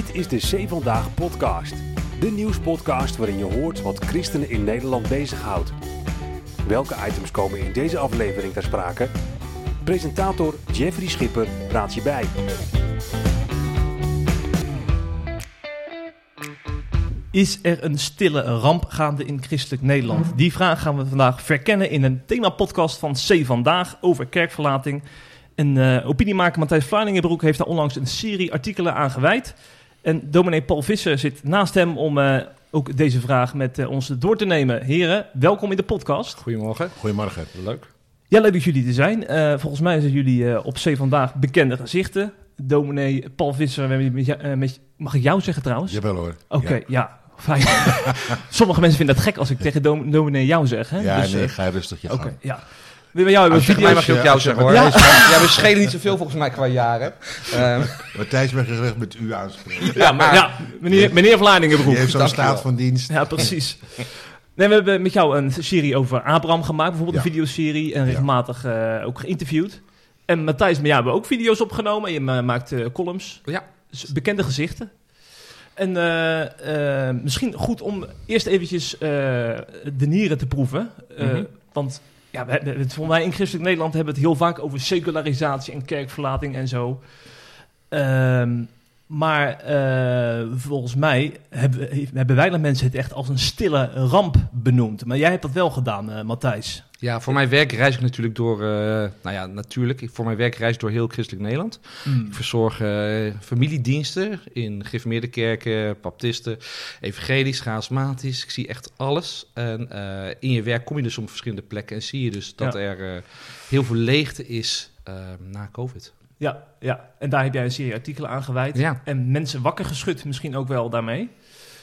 Dit is de C Vandaag podcast. De nieuwspodcast waarin je hoort wat christenen in Nederland bezighoudt. Welke items komen in deze aflevering ter sprake? Presentator Jeffrey Schipper raadt je bij. Is er een stille ramp gaande in christelijk Nederland? Die vraag gaan we vandaag verkennen in een themapodcast van C Vandaag over kerkverlating. En eh, opiniemaker Matthijs Vlaardingenbroek heeft daar onlangs een serie artikelen aan gewijd. En dominee Paul Visser zit naast hem om eh, ook deze vraag met eh, ons door te nemen. Heren, welkom in de podcast. Goedemorgen. Goedemorgen. Leuk. Ja, leuk dat jullie er zijn. Eh, volgens mij zijn jullie op C Vandaag bekende gezichten. Dominee Paul Visser, we hebben met jou- met- mag ik jou zeggen trouwens? Jawel hoor. Oké, Ja, ja. Fijn. Sommige mensen vinden dat gek als ik tegen dom- dominee jou zeg. Hè? ja Dus, nee, ga je rustig je Oké, gang. ja. We bij jou hebben Als je tegen mij mag je ook jou je- zeggen hoor. Ja. Ja. ja, we schelen niet zoveel volgens mij qua jaren. Ehm, Matthijs werd gezegd met u aanspreken. Ja, maar, ja meneer, meneer Vlaardingenbroek. Die heeft zo'n staat van dienst. Ja, precies. Nee, we hebben met jou een serie over Abraham gemaakt, bijvoorbeeld een Ja. videoserie, en regelmatig eh, ook geïnterviewd. En Matthijs, met jou hebben we ook video's opgenomen. Je maakt eh, columns, ja, dus bekende gezichten. En eh, misschien goed om eerst eventjes eh, de nieren te proeven. Eh, Mhm. Want ja, we, volgens mij in christelijk Nederland hebben we het heel vaak over secularisatie en kerkverlating en zo. Ehm, maar eh, volgens mij hebben, hebben weinig mensen het echt als een stille ramp benoemd. Maar jij hebt dat wel gedaan, eh Matthijs. Ja, voor mijn werk reis ik natuurlijk door, eh, nou ja, natuurlijk, voor mijn werk reis ik door heel christelijk Nederland. Ik verzorg eh, familiediensten in gereformeerde kerken, baptisten, evangelisch, charismatisch. Ik zie echt alles. En eh, in je werk kom je dus op verschillende plekken en zie je dus dat Ja. er heel veel leegte is na COVID. Ja, ja, en daar heb jij een serie artikelen aan gewijd. Ja, En mensen wakker geschud misschien ook wel daarmee.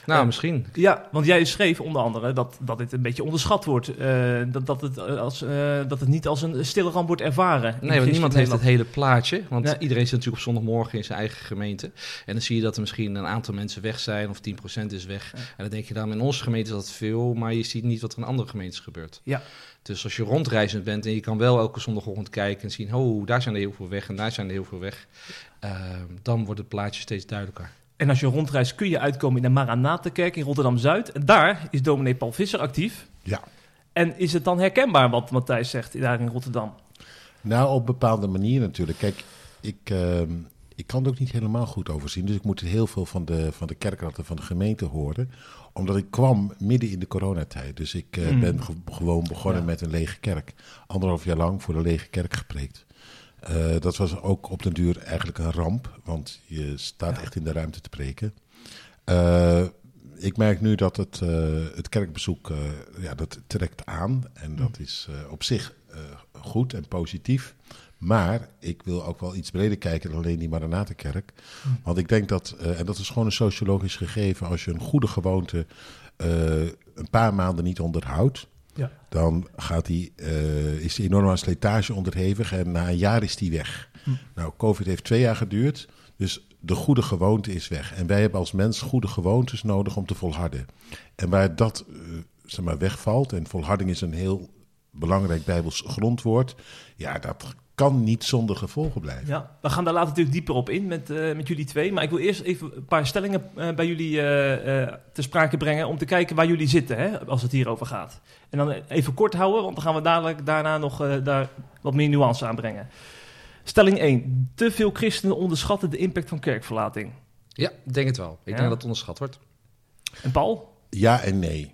Nou misschien. Ja, want jij schreef onder andere dat, dat dit een beetje onderschat wordt. eh, dat, dat, het, eh, als, eh, dat het niet als een stille ramp wordt ervaren. Nee, want niemand heeft het hele plaatje. Want Nee. iedereen zit natuurlijk op zondagmorgen in zijn eigen gemeente. En dan zie je dat er misschien een aantal mensen weg zijn, of 10% is weg. Ja. En dan denk je dan, in onze gemeente is dat veel, maar je ziet niet wat er in andere gemeentes gebeurt. Ja. Dus als je rondreizend bent en je kan wel elke zondagochtend kijken en zien, oh, daar zijn er heel veel weg en daar zijn er heel veel weg. ehm, dan wordt het plaatje steeds duidelijker. En als je rondreist kun je uitkomen in de Maranatenkerk in Rotterdam-Zuid. En daar is dominee Paul Visser actief. Ja. En is het dan herkenbaar wat Matthijs zegt daar in Rotterdam? Nou, op bepaalde manier natuurlijk. Kijk, ik, ehm, ik kan het ook niet helemaal goed overzien. Dus ik moet heel veel van de, van de kerkraad en van de gemeente horen. Omdat ik kwam midden in de coronatijd. Dus ik eh, Mm. ben ge- gewoon begonnen Ja. met een lege kerk. Anderhalf jaar lang voor de lege kerk gepreekt. Eh, dat was ook op den duur eigenlijk een ramp. Want je staat Ja. echt in de ruimte te preken. Eh, ik merk nu dat het, eh, het kerkbezoek ja, dat trekt aan. En dat is eh, op zich goed en positief. Maar ik wil ook wel iets breder kijken dan alleen die Maranatenkerk. Want ik denk dat, en dat is gewoon een sociologisch gegeven, als je een goede gewoonte een paar maanden niet onderhoudt, Ja. dan gaat die, eh, is die enorm aan slijtage onderhevig en na een jaar is die weg. Hm. Nou, COVID heeft twee jaar geduurd, dus de goede gewoonte is weg. En wij hebben als mens goede gewoontes nodig om te volharden. En waar dat eh, zeg maar, wegvalt, en volharding is een heel belangrijk Bijbels grondwoord, ja, dat kan niet zonder gevolgen blijven. Ja, we gaan daar later natuurlijk dieper op in met, eh, met jullie twee. Maar ik wil eerst even een paar stellingen eh, bij jullie eh eh, ter sprake brengen... om te kijken waar jullie zitten, hè, als het hierover gaat. En dan even kort houden, want dan gaan we dadelijk daarna nog eh, daar wat meer nuance aan brengen. Stelling 1. Te veel christenen onderschatten de impact van kerkverlating. Ja, ik denk het wel. Ik Ja? denk dat het onderschat wordt. En Paul? Ja en nee.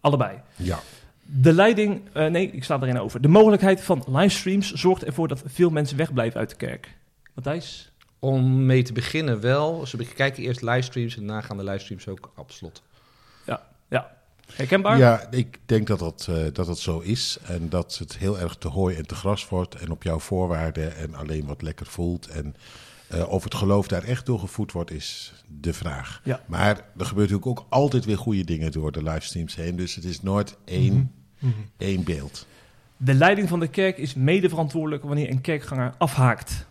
Allebei. Ja. De leiding, eh, nee, ik sta erin over. De mogelijkheid van livestreams zorgt ervoor dat veel mensen wegblijven uit de kerk. Matthijs? Om mee te beginnen wel. Dus we kijken eerst livestreams en daarna gaan de livestreams ook op slot. Herkenbaar? Ja, ik denk dat dat, eh, dat dat zo is. En dat het heel erg te hooi en te gras wordt. En op jouw voorwaarden en alleen wat lekker voelt. En eh, of het geloof daar echt door gevoed wordt, is de vraag. Ja. Maar er gebeurt natuurlijk ook altijd weer goede dingen door de livestreams heen. Dus het is nooit één, één beeld. De leiding van de kerk is mede verantwoordelijk wanneer een kerkganger afhaakt.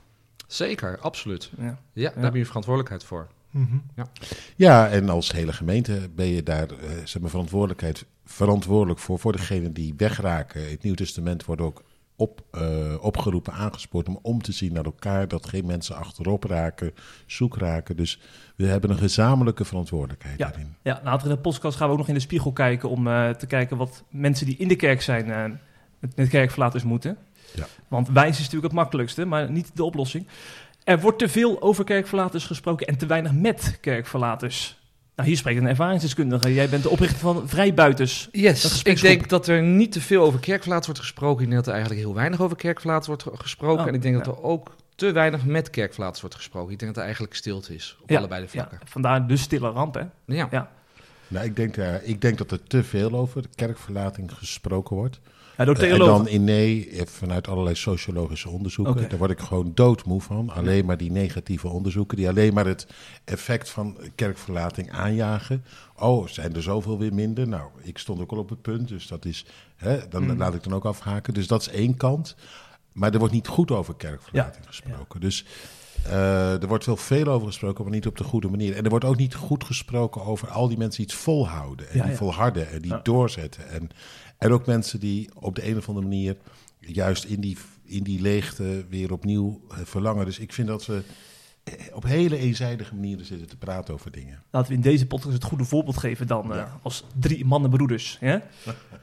Zeker, absoluut. Ja. Ja, daar heb je verantwoordelijkheid voor. Ja, en als hele gemeente ben je daar eh, zeg maar, verantwoordelijkheid, verantwoordelijk voor. Voor degenen die wegraken. Het Nieuw Testament wordt ook op, eh, opgeroepen, aangespoord om om te zien naar elkaar. Dat geen mensen achterop raken, zoek raken. Dus we hebben een gezamenlijke verantwoordelijkheid Ja. daarin. Ja, later in de podcast gaan we ook nog in de spiegel kijken om eh, te kijken wat mensen die in de kerk zijn eh, met, met kerkverlaters moeten. Ja. Want wijs is natuurlijk het makkelijkste, maar niet de oplossing. Er wordt te veel over kerkverlaters gesproken en te weinig met kerkverlaters. Nou, hier spreekt een ervaringsdeskundige. Jij bent de oprichter van Vrijbuiters. Yes, ik denk dat er niet te veel over kerkverlaters wordt gesproken. Ik denk dat er eigenlijk heel weinig over kerkverlaters wordt ge- gesproken. Oh, en ik denk ja. dat er ook te weinig met kerkverlaters wordt gesproken. Ik denk dat er eigenlijk stilte is op Ja, allebei de vlakken. Ja, vandaar de stille ramp, hè? Ja. Ja. Nou, ik, denk, eh, ik denk dat er te veel over de kerkverlating gesproken wordt. Ja, door en dan in nee, eh, vanuit allerlei sociologische onderzoeken. Daar word ik gewoon doodmoe van. Alleen maar die negatieve onderzoeken, die alleen maar het effect van kerkverlating aanjagen. Oh, zijn er zoveel weer minder? Nou, ik stond ook al op het punt, dus dat is, hè, dan Mm. laat ik dan ook afhaken. Dus dat is één kant. Maar er wordt niet goed over kerkverlating gesproken. Dus eh, er wordt wel veel over gesproken, maar niet op de goede manier. En er wordt ook niet goed gesproken over al die mensen die het volhouden. En Ja, die ja. volharden en die Ja. doorzetten. En, en ook mensen die op de een of andere manier juist in die, in die leegte weer opnieuw eh, verlangen. Dus ik vind dat we op hele eenzijdige manieren zitten te praten over dingen. Laten we in deze podcast het goede voorbeeld geven dan eh, Ja. als drie mannenbroeders. Hè?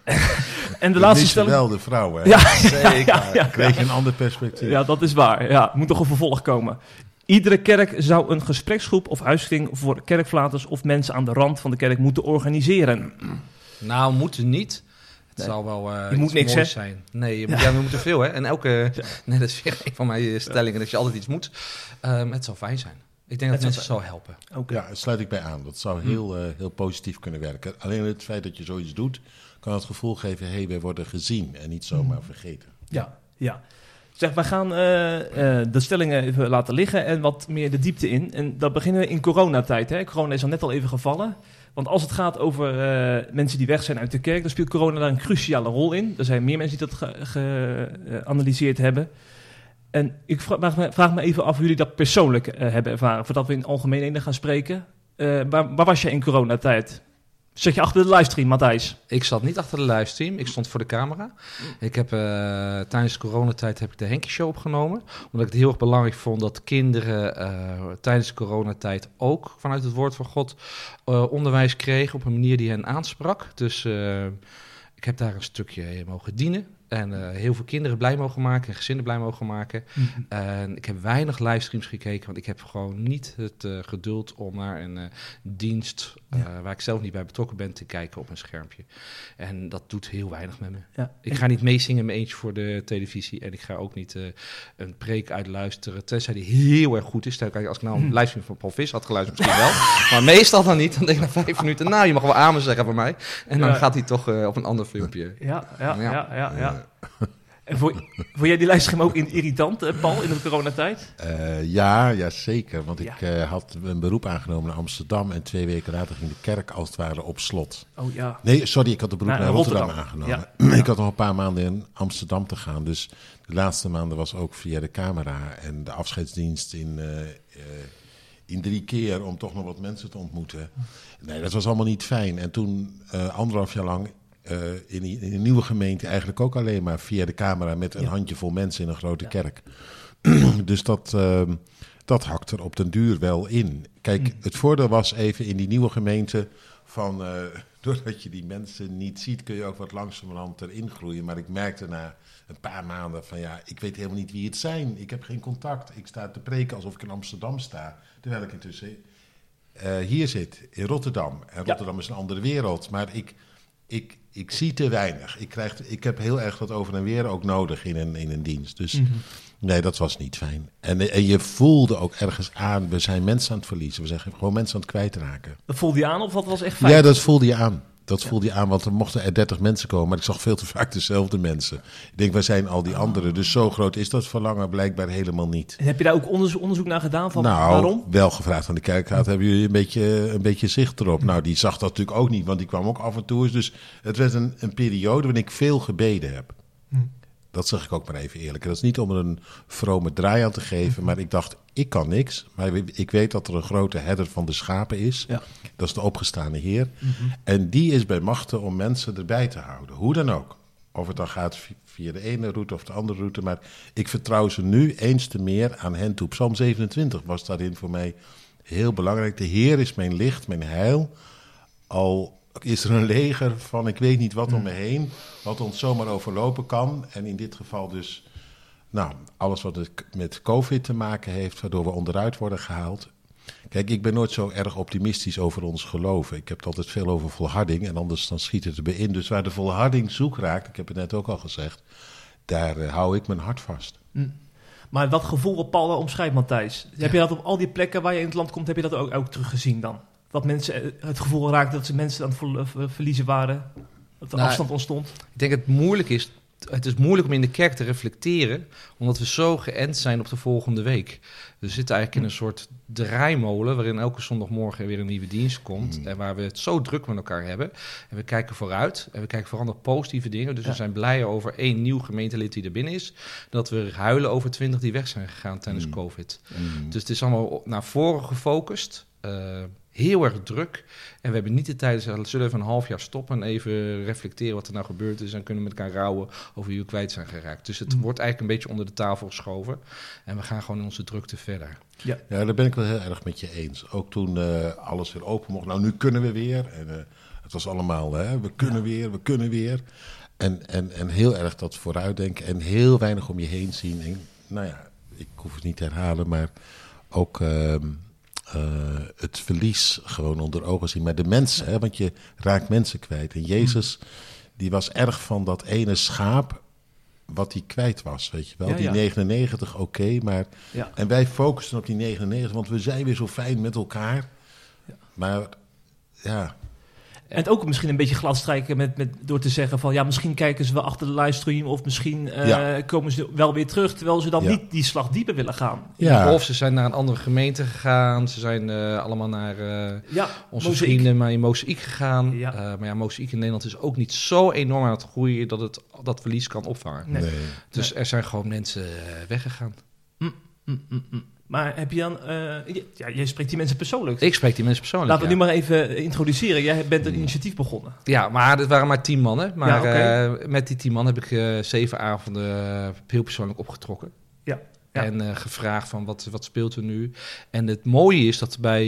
en de laatste stelling... wel de vrouwen. Ja, Zeker. ja, ja. Kreeg je een ander perspectief. Ja, dat is waar. Ja, moet nog een vervolg komen. Iedere kerk zou een gespreksgroep of huiskring voor kerkverlaters of mensen aan de rand van de kerk moeten organiseren. Nou, moeten niet. Het Nee. zal wel eh Je moet iets niks, moois hè? zijn. Nee, je moet, ja. we moeten veel, hè? En elke... Nee, dat is weer een van mijn stellingen, dat je altijd iets moet. Ehm, het zal fijn zijn. Ik denk dat Het mensen zal zal helpen. Ja, daar sluit ik bij aan. Dat zou heel, eh, heel positief kunnen werken. Alleen het feit dat je zoiets doet, kan het gevoel geven: hé, hey, wij worden gezien en niet zomaar vergeten. Ja, ja. Zeg, wij gaan eh, eh, de stellingen even laten liggen en wat meer de diepte in. En dat beginnen we in coronatijd. Hè? Corona is al net al even gevallen. Want als het gaat over eh, mensen die weg zijn uit de kerk, dan speelt corona daar een cruciale rol in. Er zijn meer mensen die dat geanalyseerd hebben. En ik vraag me, vraag me even af of jullie dat persoonlijk eh, hebben ervaren, voordat we in algemeenheden gaan spreken. Eh, waar, waar was je in coronatijd? Zet je achter de livestream, Matthijs? Ik zat niet achter de livestream, ik stond voor de camera. Ik heb eh, tijdens de coronatijd heb ik de Henkie Show opgenomen. Omdat ik het heel erg belangrijk vond dat kinderen eh, tijdens de coronatijd ook vanuit het woord van God eh, onderwijs kregen op een manier die hen aansprak. Dus ik heb daar een stukje mogen dienen. En eh, heel veel kinderen blij mogen maken en gezinnen blij mogen maken. En ik heb weinig livestreams gekeken, want ik heb gewoon niet het eh, geduld om naar een eh, dienst waar ik zelf niet bij betrokken ben te kijken op een schermpje. En dat doet heel weinig met me. Ja. Ik ga niet meezingen in mijn eentje voor de televisie en ik ga ook niet een preek uitluisteren, tenzij die heel erg goed is. Als ik nou een livestream van Paul Vis had geluisterd, misschien wel. Maar meestal dan niet. Dan denk ik na vijf minuten, nou, je mag wel amen zeggen van mij. En dan Ja. gaat hij toch op een ander filmpje. Ja, ja, ja, Ja. Ja. En vond, vond jij die livestream ook irritant, eh, Paul, in de coronatijd? Eh, ja, ja, zeker. Want ik eh, had een beroep aangenomen naar Amsterdam en twee weken later ging de kerk als het ware op slot. Oh ja. Nee, sorry, ik had de beroep Naar naar, Rotterdam, Rotterdam. aangenomen. ik had nog een paar maanden in Amsterdam te gaan. Dus de laatste maanden was ook via de camera en de afscheidsdienst in, in drie keer om toch nog wat mensen te ontmoeten. Nee, dat was allemaal niet fijn. En toen anderhalf jaar lang eh, in, in een nieuwe gemeente eigenlijk ook alleen maar via de camera met een Ja. handjevol mensen in een grote Ja. kerk. dus dat, ehm, dat hakt er op den duur wel in. Kijk, Mm. het voordeel was even in die nieuwe gemeente van... eh, doordat je die mensen niet ziet, kun je ook wat langzamerhand erin groeien. Maar ik merkte na een paar maanden van ja, ik weet helemaal niet wie het zijn. Ik heb geen contact. Ik sta te preken alsof ik in Amsterdam sta. Terwijl ik intussen eh, hier zit, in Rotterdam. En Rotterdam is een andere wereld. Maar ik, ik, ik zie te weinig. Ik, krijg, ik heb heel erg dat over en weer ook nodig in een, in een dienst. Dus Mhm. nee, dat was niet fijn. En, en je voelde ook ergens aan, we zijn mensen aan het verliezen. We zijn gewoon mensen aan het kwijtraken. Dat voelde je aan of dat was echt fijn? Ja, dat voelde je aan. Dat voelde je aan, want er mochten er 30 mensen komen, maar ik zag veel te vaak dezelfde mensen. Ik denk, wij zijn al die anderen. Dus zo groot is dat verlangen blijkbaar helemaal niet. En heb je daar ook onderzoek, onderzoek naar gedaan? Van nou, waarom? wel gevraagd aan de kerkraad, hebben jullie een beetje, een beetje zicht erop? Nou, die zag dat natuurlijk ook niet, want die kwam ook af en toe eens. Dus het werd een, een periode waarin ik veel gebeden heb. Hm. Dat zeg ik ook maar even eerlijk. Dat is niet om er een vrome draai aan te geven, maar ik dacht, ik kan niks. Maar ik weet dat er een grote herder van de schapen is. Ja. Dat is de opgestane Heer. En die is bij machten om mensen erbij te houden. Hoe dan ook. Of het dan gaat vi- via de ene route of de andere route. Maar ik vertrouw ze nu eens te meer aan hen toe. Psalm 27 was daarin voor mij heel belangrijk. De Heer is mijn licht, mijn heil. Al is er een leger van ik weet niet wat om me heen, wat ons zomaar overlopen kan. En in dit geval dus, nou, alles wat het met COVID te maken heeft, waardoor we onderuit worden gehaald. Kijk, ik ben nooit zo erg optimistisch over ons geloven. Ik heb het altijd veel over volharding en anders dan schiet het erbij in. Dus waar de volharding zoek raakt, ik heb het net ook al gezegd, daar eh, hou ik mijn hart vast. Maar dat gevoel wat Paul daar omschrijft, Matthijs. Heb je dat op al die plekken waar je in het land komt, heb je dat ook, ook teruggezien dan? Dat mensen eh, het gevoel raakten dat ze mensen aan het ver- ver- verliezen waren? Dat er Nou, afstand ontstond? Ik denk het moeilijk is. Het is moeilijk om in de kerk te reflecteren, omdat we zo geënt zijn op de volgende week. We zitten eigenlijk in een soort draaimolen, waarin elke zondagmorgen weer een nieuwe dienst komt. Mm. En waar we het zo druk met elkaar hebben. En we kijken vooruit en we kijken vooral naar positieve dingen. Dus Ja. we zijn blij over één nieuw gemeentelid die er binnen is. Dat we huilen over twintig die weg zijn gegaan tijdens Mm. COVID. Mm. Dus het is allemaal naar voren gefocust. eh, heel erg druk. En we hebben niet de tijd, zullen we even een half jaar stoppen en even reflecteren wat er nou gebeurd is. En kunnen met elkaar rouwen over wie we kwijt zijn geraakt. Dus het Mm. wordt eigenlijk een beetje onder de tafel geschoven. En we gaan gewoon in onze drukte verder. Ja, daar ben ik wel heel erg met je eens. Ook toen eh, alles weer open mocht. Nou, nu kunnen we weer. En, eh, het was allemaal, hè, we kunnen weer, we kunnen weer. En, en, en heel erg dat vooruitdenken en heel weinig om je heen zien. En, nou ja, ik hoef het niet te herhalen, maar ook ehm, eh, het verlies gewoon onder ogen zien. Maar de mensen, hè, want je raakt mensen kwijt. En Jezus, die was erg van dat ene schaap wat hij kwijt was, weet je wel. Ja, die ja. 99, oké, maar Ja. en wij focussen op die 99, want we zijn weer zo fijn met elkaar. Ja. Maar ja, En het ook misschien een beetje gladstrijken met, met, door te zeggen van... ja, misschien kijken ze wel achter de livestream... of misschien eh, Ja. komen ze wel weer terug... terwijl ze dan Ja. niet die slag dieper willen gaan. ja. Of ze zijn naar een andere gemeente gegaan. Ze zijn eh, allemaal naar eh, Ja, onze mozaïek. vrienden maar in Mozaïek gegaan. Ja. Eh, maar ja, Mozaïek in Nederland is ook niet zo enorm aan het groeien... dat het dat verlies kan opvangen. Nee. nee. Dus er zijn gewoon mensen weggegaan. Mm, mm, mm. Maar heb je dan... eh, ja, jij spreekt die mensen persoonlijk. Ik spreek die mensen persoonlijk. Laten we ja. nu maar even introduceren. Jij bent een initiatief begonnen. Ja, maar het waren maar tien mannen. Maar Ja, eh, met die tien man heb ik eh, zeven avonden eh, heel persoonlijk opgetrokken. Ja, ja. En eh, gevraagd van wat, wat speelt er nu. En het mooie is dat bij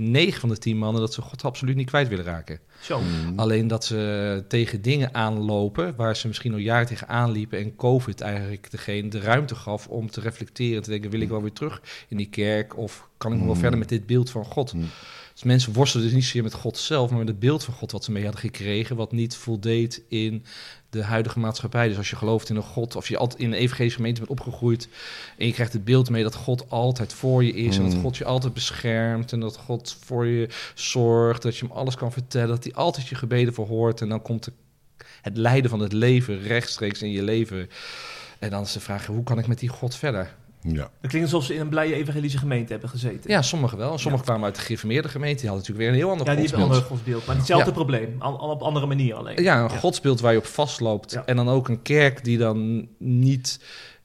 negen van de tien mannen dat ze God absoluut niet kwijt willen raken. Zo. Mm. Alleen dat ze tegen dingen aanlopen waar ze misschien al jaren tegen aanliepen. En COVID eigenlijk degene de ruimte gaf om te reflecteren. Te denken, wil ik wel weer terug in die kerk? Of kan ik nog wel Mm. verder met dit beeld van God? Mm. Dus mensen worstelen dus niet zozeer met God zelf, maar met het beeld van God wat ze mee hadden gekregen, wat niet voldeed in de huidige maatschappij. Dus als je gelooft in een God, of je altijd in een evangelische gemeente bent opgegroeid en je krijgt het beeld mee dat God altijd voor je is en dat Mm. God je altijd beschermt en dat God voor je zorgt, dat je hem alles kan vertellen, dat hij altijd je gebeden verhoort en dan komt de, het lijden van het leven rechtstreeks in je leven. En dan is de vraag, hoe kan ik met die God verder? Ja. Het klinkt alsof ze in een blije evangelische gemeente hebben gezeten. Ja, sommigen wel. En sommigen Ja. kwamen uit de gereformeerde gemeente. Die hadden natuurlijk weer een heel ander Ja, die hebben een ander godsbeeld. Maar hetzelfde Ja. probleem. Al, al op andere manier alleen. Ja, een godsbeeld waar je op vastloopt. Ja. En dan ook een kerk die dan niet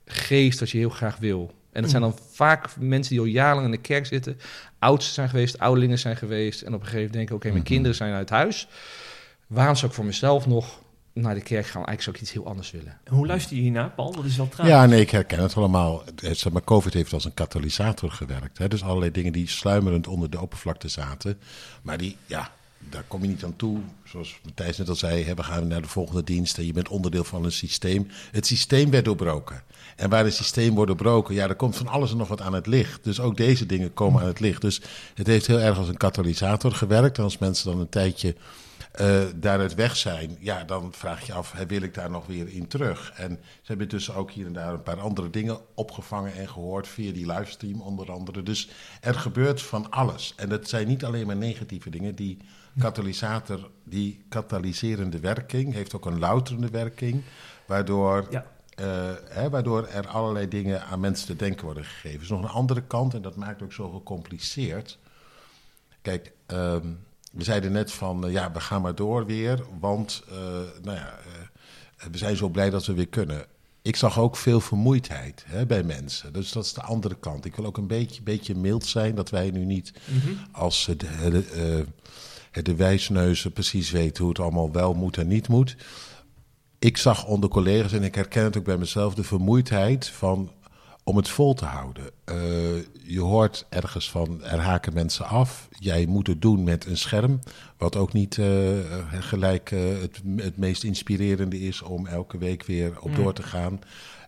geeft wat je heel graag wil. En het zijn dan vaak mensen die al jarenlang in de kerk zitten. Oudsten zijn geweest, ouderlingen zijn geweest. En op een gegeven moment denken, oké, mijn Mhm. kinderen zijn uit huis. Waarom zou ik voor mezelf nog naar de kerk gaan? Eigenlijk zou ik iets heel anders willen. Hoe luister je hiernaar, Paul? Dat is wel traag. ja, nee, ik herken het allemaal. Het- Zeg maar, COVID heeft als een katalysator gewerkt. Hè? Dus allerlei dingen die sluimerend onder de oppervlakte zaten. Maar die, ja, daar kom je niet aan toe. Zoals Matthijs net al zei, hè, we gaan naar de volgende dienst en je bent onderdeel van een systeem. Het systeem werd doorbroken. En waar het systeem wordt doorbroken, ja, er komt van alles en nog wat aan het licht. Dus ook deze dingen komen aan het licht. Dus het heeft heel erg als een katalysator gewerkt. En als mensen dan een tijdje eh daaruit weg zijn, ja, dan vraag je af, wil ik daar nog weer in terug? En ze hebben tussen ook hier en daar een paar andere dingen opgevangen en gehoord via die livestream onder andere. Dus er gebeurt van alles. En dat zijn niet alleen maar negatieve dingen. Die katalysator, die katalyserende werking heeft ook een louterende werking, waardoor Ja. eh, hè, waardoor er allerlei dingen aan mensen te denken worden gegeven. Er is nog een andere kant en dat maakt ook zo gecompliceerd. Kijk, ehm, we zeiden net van eh, ja, we gaan maar door weer, want eh, nou ja, eh, we zijn zo blij dat we weer kunnen. Ik zag ook veel vermoeidheid hè, bij mensen. Dus dat is de andere kant. Ik wil ook een beetje, beetje mild zijn, dat wij nu niet Mhm. als de, de, de wijsneuzen precies weten hoe het allemaal wel moet en niet moet. ik zag onder collega's, en ik herken het ook bij mezelf, de vermoeidheid van om het vol te houden. Uh, je hoort ergens van er haken mensen af. Jij moet het doen met een scherm. Wat ook niet uh, gelijk uh, het, het meest inspirerende is om elke week weer op door te gaan.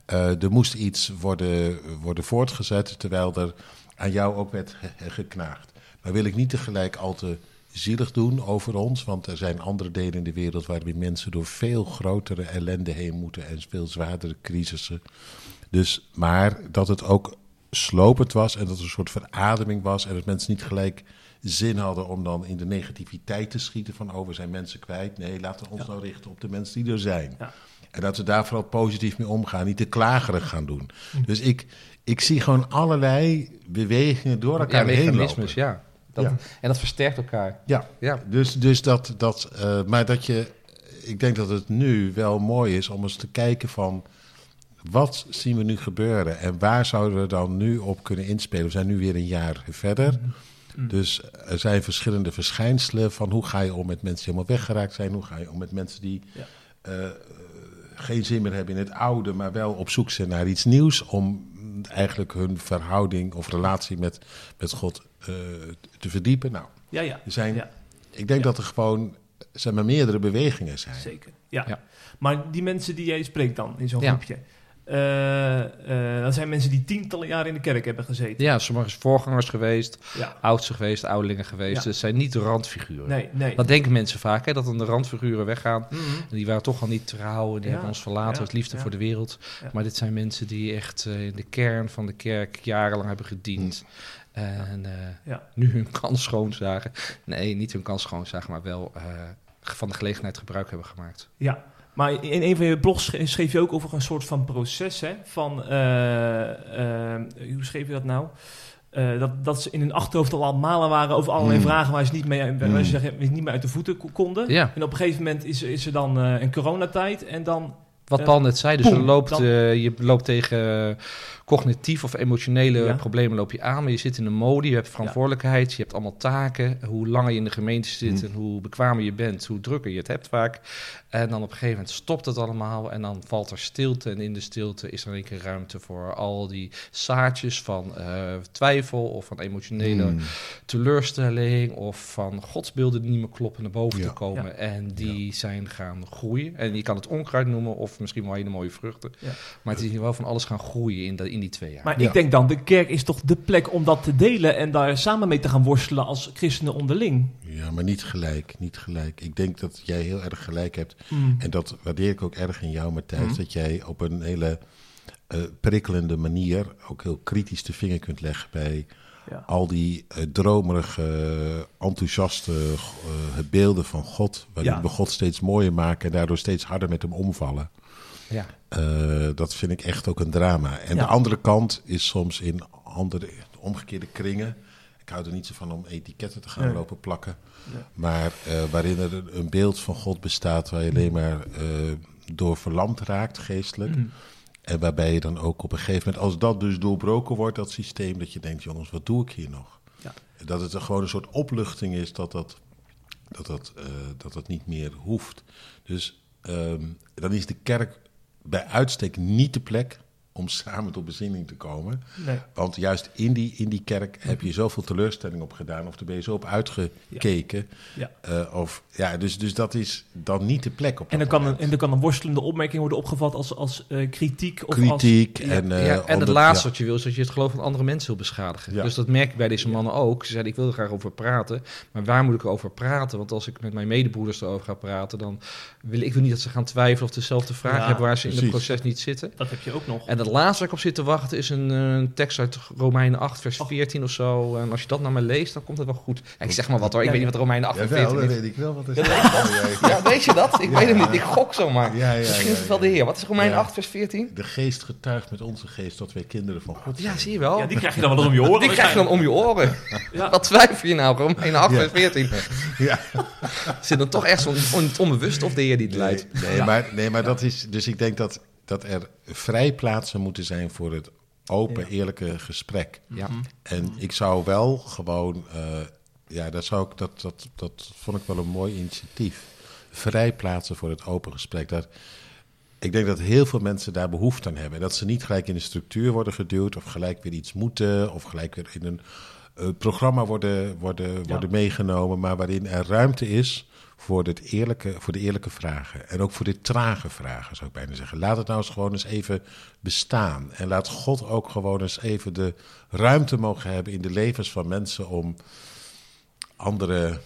er moest iets worden, worden voortgezet, terwijl er aan jou ook werd geknaagd. Nou wil ik niet tegelijk al te zielig doen over ons. Want er zijn andere delen in de wereld waarin mensen door veel grotere ellende heen moeten en veel zwaardere crisissen. Dus, maar dat het ook slopend was en dat er een soort verademing was en dat mensen niet gelijk zin hadden om dan in de negativiteit te schieten van oh we zijn mensen kwijt. Nee, laten we ons nou richten op de mensen die er zijn. Ja. En dat we daar vooral positief mee omgaan, niet te klagerig gaan doen. Hm. Dus ik, ik zie gewoon allerlei bewegingen door elkaar ja, heen lopen. Ja. Dat, En dat versterkt elkaar. Ja, ja. dus, dus dat, dat uh, maar dat je, ik denk dat het nu wel mooi is om eens te kijken van, wat zien we nu gebeuren en waar zouden we dan nu op kunnen inspelen? We zijn nu weer een jaar verder. Mm-hmm. Dus er zijn verschillende verschijnselen van hoe ga je om met mensen die helemaal weggeraakt zijn, hoe ga je om met mensen die ja. uh, geen zin meer hebben in het oude, maar wel op zoek zijn naar iets nieuws om eigenlijk hun verhouding of relatie met, met God uh, te verdiepen. Nou, ja, ja. Er zijn, ja. ik denk dat er gewoon zijn maar meerdere bewegingen zijn. Zeker, ja. ja. Maar die mensen die jij spreekt dan in zo'n groepje, uh, uh, dat zijn mensen die tientallen jaren in de kerk hebben gezeten. Ja, sommigen voorgangers geweest, ja. oudsten geweest, ouderlingen geweest. Ja. Het zijn niet randfiguren. Nee, nee. Dat denken mensen vaak, hè, dat dan de randfiguren weggaan. Mm -hmm. Die waren toch al niet trouw, die hebben ons verlaten, het liefde voor de wereld. Maar dit zijn mensen die echt uh, in de kern van de kerk jarenlang hebben gediend. Mm. En nu hun kans schoonzagen. Nee, niet hun kans schoonzagen, maar wel van de gelegenheid gebruik hebben gemaakt. Ja, maar in een van je blogs schreef je ook over een soort van proces. Hè? Van, uh, uh, hoe schreef je dat nou? Uh, dat, dat ze in hun achterhoofd al malen waren over allerlei mm. vragen waar ze niet mee, mm. waar ze zeggen, niet meer uit de voeten konden. Ja. En op een gegeven moment is, is er dan een coronatijd en dan wat Paul net zei, dus je, loopt, je loopt tegen cognitief of emotionele problemen loop je aan, maar je zit in een mode, je hebt verantwoordelijkheid, je hebt allemaal taken. Hoe langer je in de gemeente zit mm. en hoe bekwamer je bent, hoe drukker je het hebt vaak. En dan op een gegeven moment stopt het allemaal en dan valt er stilte. En in de stilte is er een keer ruimte voor al die zaadjes van uh, twijfel of van emotionele mm. teleurstelling of van godsbeelden die niet meer kloppen naar boven ja. te komen. Ja. En die ja. zijn gaan groeien. En je kan het onkruid noemen of misschien wel hele mooie vruchten. Maar het is wel van alles gaan groeien in, de, in die twee jaar. Maar ik denk dan, de kerk is toch de plek om dat te delen en daar samen mee te gaan worstelen als christenen onderling. Ja, maar niet gelijk, niet gelijk. Ik denk dat jij heel erg gelijk hebt. Mm. En dat waardeer ik ook erg in jou, Matthijs. Mm. Dat jij op een hele uh, prikkelende manier ook heel kritisch de vinger kunt leggen bij ja. al die uh, dromerige, enthousiaste uh, beelden van God. Waarin ja. we God steeds mooier maken en daardoor steeds harder met hem omvallen. Ja. dat vind ik echt ook een drama. En ja. de andere kant is soms in andere, omgekeerde kringen. Ik hou er niet zo van om etiketten te gaan lopen plakken. Ja. Maar uh, waarin er een beeld van God bestaat waar je alleen maar uh, door verlamd raakt geestelijk. Mm. En waarbij je dan ook op een gegeven moment, als dat dus doorbroken wordt, dat systeem, dat je denkt, jongens, wat doe ik hier nog? Ja. Dat het er gewoon een soort opluchting is dat dat, dat, dat, dat, dat niet meer hoeft. Dus um, dan is de kerk bij uitstek niet de plek om samen tot bezinning te komen. Nee. Want juist in die, in die kerk heb je zoveel teleurstelling op gedaan, of er ben je zo op uitgekeken. Ja. Ja. Uh, of, ja, dus, dus dat is dan niet de plek op en dan, kan een, en dan kan een worstelende opmerking worden opgevat als, als uh, kritiek. Of kritiek. Als, en, uh, ja, en het laatste wat je wil, is dat je het geloof van andere mensen wil beschadigen. Dus dat merk ik bij deze mannen ook. Ze zeiden, ik wil er graag over praten, maar waar moet ik over praten? Want als ik met mijn medebroeders erover ga praten, dan wil ik wil niet dat ze gaan twijfelen of dezelfde vraag hebben waar ze precies. in het proces niet zitten. Dat heb je ook nog. En het laatste waar ik op zit te wachten is een, een tekst uit Romeinen 8, vers 14 of zo. En als je dat naar me leest, dan komt het wel goed. Ja, ik zeg maar wat hoor, ik weet niet wat Romeinen 8 en 14 is. weet ik wel. Wat is ja, weet je dat? Ik weet het niet, ik gok zomaar. Ja, ja, Misschien is het wel de Heer. Wat is Romeinen 8, vers 14? De geest getuigt met onze geest dat wij kinderen van God zijn. Ja, zie je wel. Ja, die krijg je dan wel om je oren. Die krijg je dan om je oren. Wat twijfel je nou, Romeinen 8, vers 14? Ja. Zit dan toch echt zo'n onbewust of de Heer die het leidt? Nee, maar, nee, maar dat is... Dus ik denk dat dat er vrijplaatsen moeten zijn voor het open, ja. eerlijke gesprek. Ja. En ik zou wel gewoon, uh, ja, dat, zou ik, dat, dat, dat vond ik wel een mooi initiatief. Vrijplaatsen voor het open gesprek. Dat, ik denk dat heel veel mensen daar behoefte aan hebben. Dat ze niet gelijk in de structuur worden geduwd of gelijk weer iets moeten of gelijk weer in een uh, programma worden, worden, Ja. worden meegenomen, maar waarin er ruimte is voor, dit eerlijke, voor de eerlijke vragen. En ook voor de trage vragen, zou ik bijna zeggen. Laat het nou eens gewoon eens even bestaan. En laat God ook gewoon eens even de ruimte mogen hebben in de levens van mensen om andere